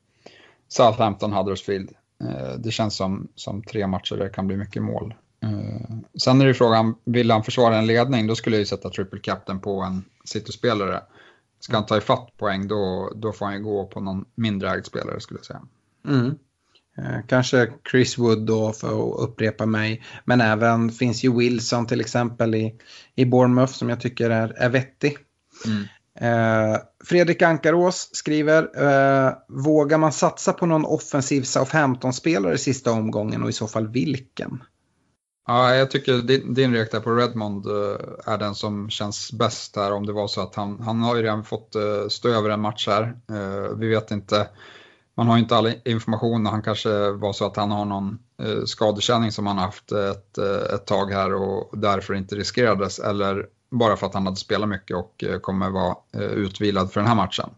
Southampton, Huddersfield. Eh, det känns som, som tre matcher där det kan bli mycket mål. Eh, sen är det frågan, vill han försvara en ledning då skulle jag ju sätta triple captain på en City-spelare. Ska han ta ifatt poäng då, då får han ju gå på någon mindre ägd spelare skulle jag säga. Mm. Eh, kanske Chris Wood då för att upprepa mig. Men även finns ju Wilson till exempel i, i Bournemouth som jag tycker är, är vettig. Mm. Eh, Fredrik Ankarås skriver, eh, vågar man satsa på någon offensiv Southampton-spelare i sista omgången och i så fall vilken? Ja, jag tycker din, din reaktion på Redmond eh, är den som känns bäst här om det var så att han, han har ju redan fått eh, stå över en match här. Eh, vi vet inte, man har inte all information och han kanske var så att han har någon skadekänning som han har haft ett, ett tag här och därför inte riskerades eller bara för att han hade spelat mycket och eh, kommer vara eh, utvilad för den här matchen.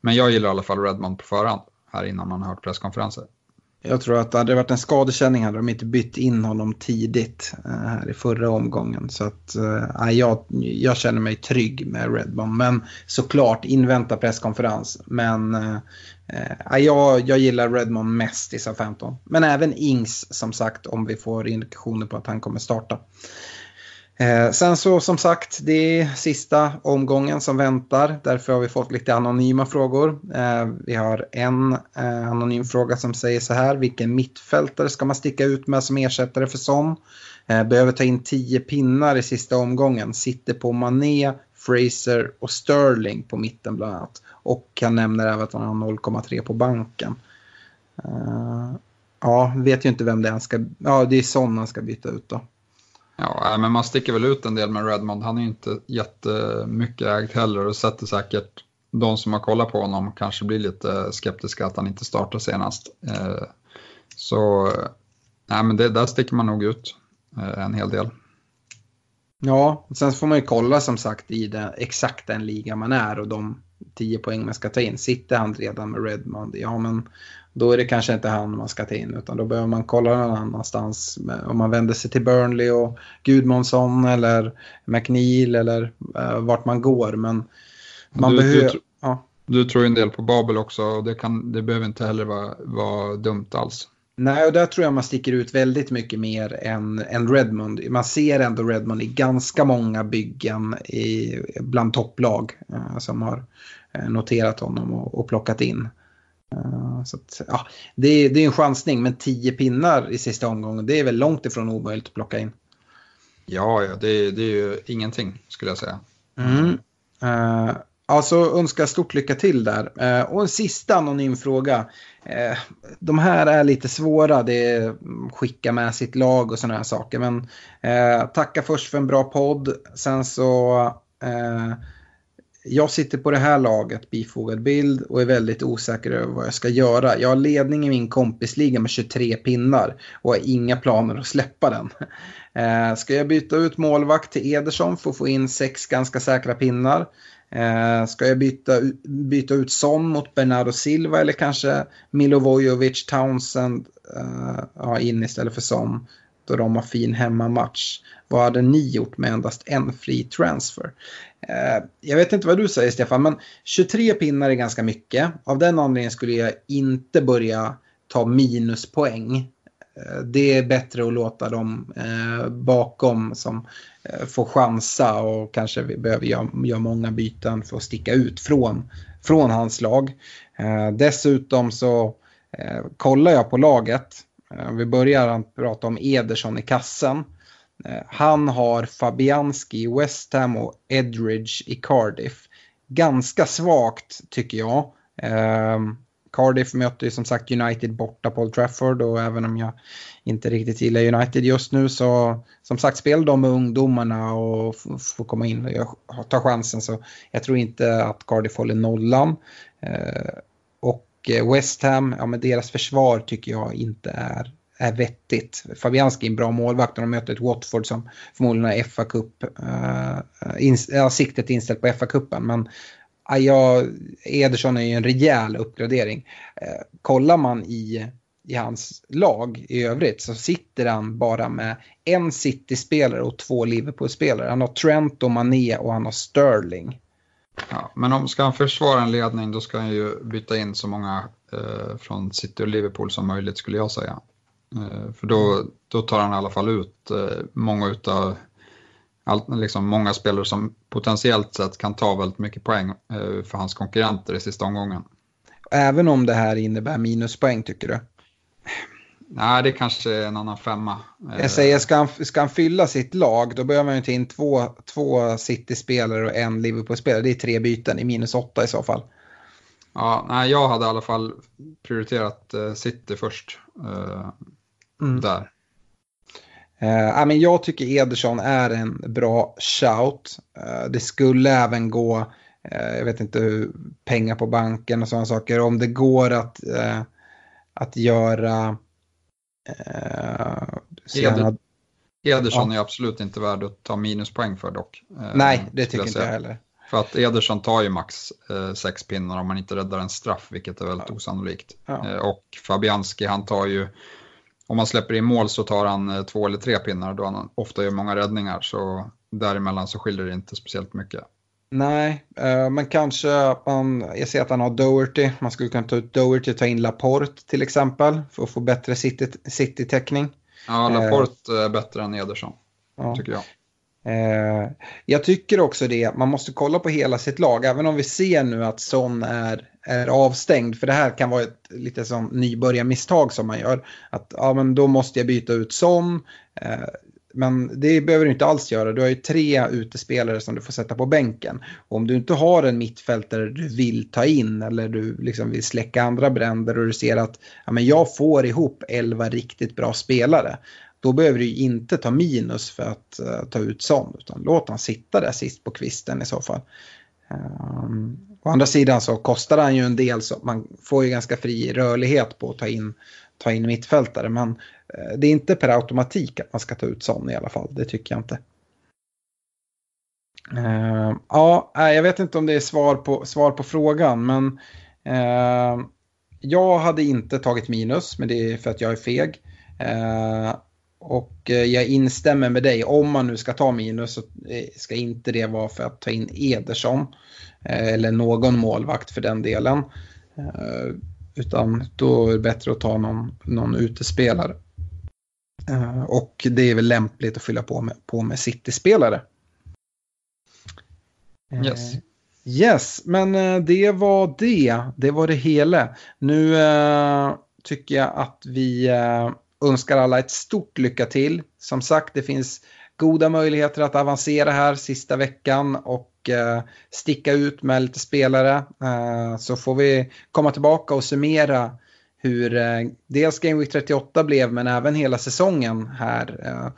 Men jag gillar i alla fall Redmond på förhand här innan man har hört presskonferenser. Jag tror att hade det varit en skadekänning hade de inte bytt in honom tidigt eh, här i förra omgången. Så att äh, jag, jag känner mig trygg med Redmond. Men såklart invänta presskonferens. Men äh, jag, jag gillar Redmond mest i SA-15. Men även Ings som sagt om vi får indikationer på att han kommer starta. Eh, sen så som sagt, det är sista omgången som väntar. Därför har vi fått lite anonyma frågor. Eh, vi har en eh, anonym fråga som säger så här. Vilken mittfältare ska man sticka ut med som ersättare för Son? Eh, behöver ta in 10 pinnar i sista omgången. Sitter på Mané, Fraser och Sterling på mitten bland annat. Och han nämner även att han har 0,3 på banken. Eh, ja, vet ju inte vem det är han ska... Ja, det är Son han ska byta ut då. Ja, men man sticker väl ut en del med Redmond. Han är ju inte jättemycket ägd heller och sätter säkert de som har kollat på honom kanske blir lite skeptiska att han inte startar senast. Eh, så nej, men det, där sticker man nog ut eh, en hel del. Ja, sen får man ju kolla som sagt i den, exakt den liga man är och de 10 poäng man ska ta in. Sitter han redan med Redmond, ja men då är det kanske inte han man ska ta in utan då behöver man kolla någon annanstans. Om man vänder sig till Burnley och Gudmundsson eller McNeil eller uh, vart man går. Men man du, behöver... Du, ja. du tror en del på Babel också och det, kan, det behöver inte heller vara, vara dumt alls. Nej, och där tror jag man sticker ut väldigt mycket mer än, än Redmond. Man ser ändå Redmond i ganska många byggen i, bland topplag uh, som har noterat honom och, och plockat in. Uh, så att, ja, det, är, det är en chansning, men 10 pinnar i sista omgången, det är väl långt ifrån omöjligt att plocka in. Ja, ja det, det är ju ingenting skulle jag säga. Mm. Uh, alltså önskar stort lycka till där. Uh, och en sista anonym fråga. Uh, de här är lite svåra, det är skicka med sitt lag och sådana här saker. Men uh, tacka först för en bra podd. Sen så jag sitter på det här laget, bifogad bild, och är väldigt osäker över vad jag ska göra. Jag har ledning i min kompisliga med 23 pinnar och har inga planer att släppa den. Eh, ska jag byta ut målvakt till Ederson för att få in sex ganska säkra pinnar? Eh, ska jag byta, byta ut Son mot Bernardo Silva eller kanske Milovojevic, Townsend eh, ja, in istället för Son? Då de har fin hemmamatch. Vad hade ni gjort med endast en fri transfer? Eh, jag vet inte vad du säger Stefan, men 23 pinnar är ganska mycket. Av den anledningen skulle jag inte börja ta minuspoäng. Eh, det är bättre att låta dem eh, bakom som får chansa och kanske vi behöver göra, göra många byten för att sticka ut från, från hans lag. Dessutom så kollar jag på laget. Vi börjar prata om Ederson i kassen. Eh, han har Fabianski i West Ham och Edridge i Cardiff. Ganska svagt tycker jag. Ehm, Cardiff möter ju som sagt United borta på Old Trafford och även om jag inte riktigt gillar United just nu så som sagt spel de med ungdomarna och får komma in och ta chansen så jag tror inte att Cardiff håller nollan. Eh, och eh, West Ham, ja men deras försvar tycker jag inte är är vettigt. Fabianski är en bra målvakt och de möter ett Watford som förmodligen har FA-cup, uh, eh, eh, in, ja, siktet inställt på FA-cupen. Men uh, ja, Ederson är ju en rejäl uppgradering. Uh, kollar man i, i hans lag i övrigt så sitter han bara med en City-spelare och två Liverpool-spelare. Han har Trent och Mané och han har Sterling. Ja, men om ska han försvara en ledning då ska han ju byta in så många eh, från City och Liverpool som möjligt skulle jag säga. Eh, för då, då tar han i alla fall ut eh, många utav liksom många spelare som potentiellt sett kan ta väldigt mycket poäng eh, för hans konkurrenter i sista omgången. Även om det här innebär minuspoäng tycker du? Nej, det kanske är en annan femma. Jag säger, ska han, ska han fylla sitt lag då behöver man ju ta in två, två City-spelare och en Liverpool-spelare. Det är tre byten i minus åtta i så fall. Ja, nej, jag hade i alla fall prioriterat City först mm. där. Uh, men jag tycker Ederson är en bra shout. Uh, det skulle även gå, uh, jag vet inte pengar på banken och sådana saker. Om det går att, att göra... Eder, Ederson ja. är absolut inte värd att ta minuspoäng för dock. Nej, det tycker inte jag heller. För att Ederson tar ju max eh, sex pinnar om man inte räddar en straff, vilket är väldigt ja. osannolikt. Ja. Eh, och Fabianski, han tar ju, om man släpper in mål så tar han eh, två eller tre pinnar då han ofta gör många räddningar. Så däremellan så skiljer det inte speciellt mycket. Nej, eh, men kanske man, jag ser att han har Doherty, man skulle kunna ta ut Doherty och ta in Laporte till exempel för att få bättre city-täckning. City ja, Laporte är bättre än Ederson, ja. tycker jag. Eh, jag tycker också det, man måste kolla på hela sitt lag, även om vi ser nu att Son är, är avstängd, för det här kan vara ett lite som nybörjarmisstag som man gör. Att ja, men då måste jag byta ut Son, eh, men det behöver du inte alls göra. Du har ju tre utespelare som du får sätta på bänken. Och om du inte har en mittfältare du vill ta in eller du liksom vill släcka andra bränder och du ser att ja, men jag får ihop elva riktigt bra spelare. Då behöver du inte ta minus för att uh, ta ut sån, utan låt han sitta där sist på kvisten i så fall. Um, å andra sidan så kostar han ju en del så man får ju ganska fri rörlighet på att ta in, ta in mittfältare. Men uh, det är inte per automatik att man ska ta ut sån i alla fall, det tycker jag inte. Uh, ja, jag vet inte om det är svar på, svar på frågan, men ehm, jag hade inte tagit minus, men det är för att jag är feg. Och eh, jag instämmer med dig, om man nu ska ta minus så eh, ska inte det vara för att ta in Ederson. Eh, eller någon målvakt för den delen. Utan då är det bättre att ta någon, någon utespelare. Och det är väl lämpligt att fylla på med, på med City-spelare. Yes. Yes, men det var det. Det var det hela. Nu tycker jag att vi önskar alla ett stort lycka till. Som sagt, det finns goda möjligheter att avancera här sista veckan och eh, sticka ut med lite spelare. Eh, så får vi komma tillbaka och summera hur eh, dels Game Week 38 blev men även hela säsongen här, eh,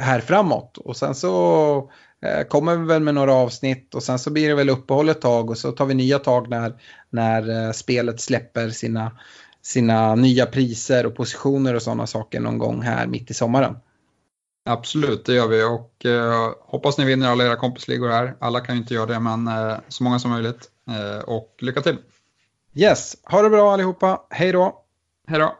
här framåt. Och sen så eh, kommer vi väl med några avsnitt och sen så blir det väl uppehåll ett tag och så tar vi nya tag när, när eh, spelet släpper sina sina nya priser och positioner och sådana saker någon gång här mitt i sommaren. Absolut, det gör vi och eh, hoppas ni vinner alla era kompisligor här. Alla kan ju inte göra det, men eh, så många som möjligt. Eh, och lycka till! Yes, ha det bra allihopa. Hej då! Hej då!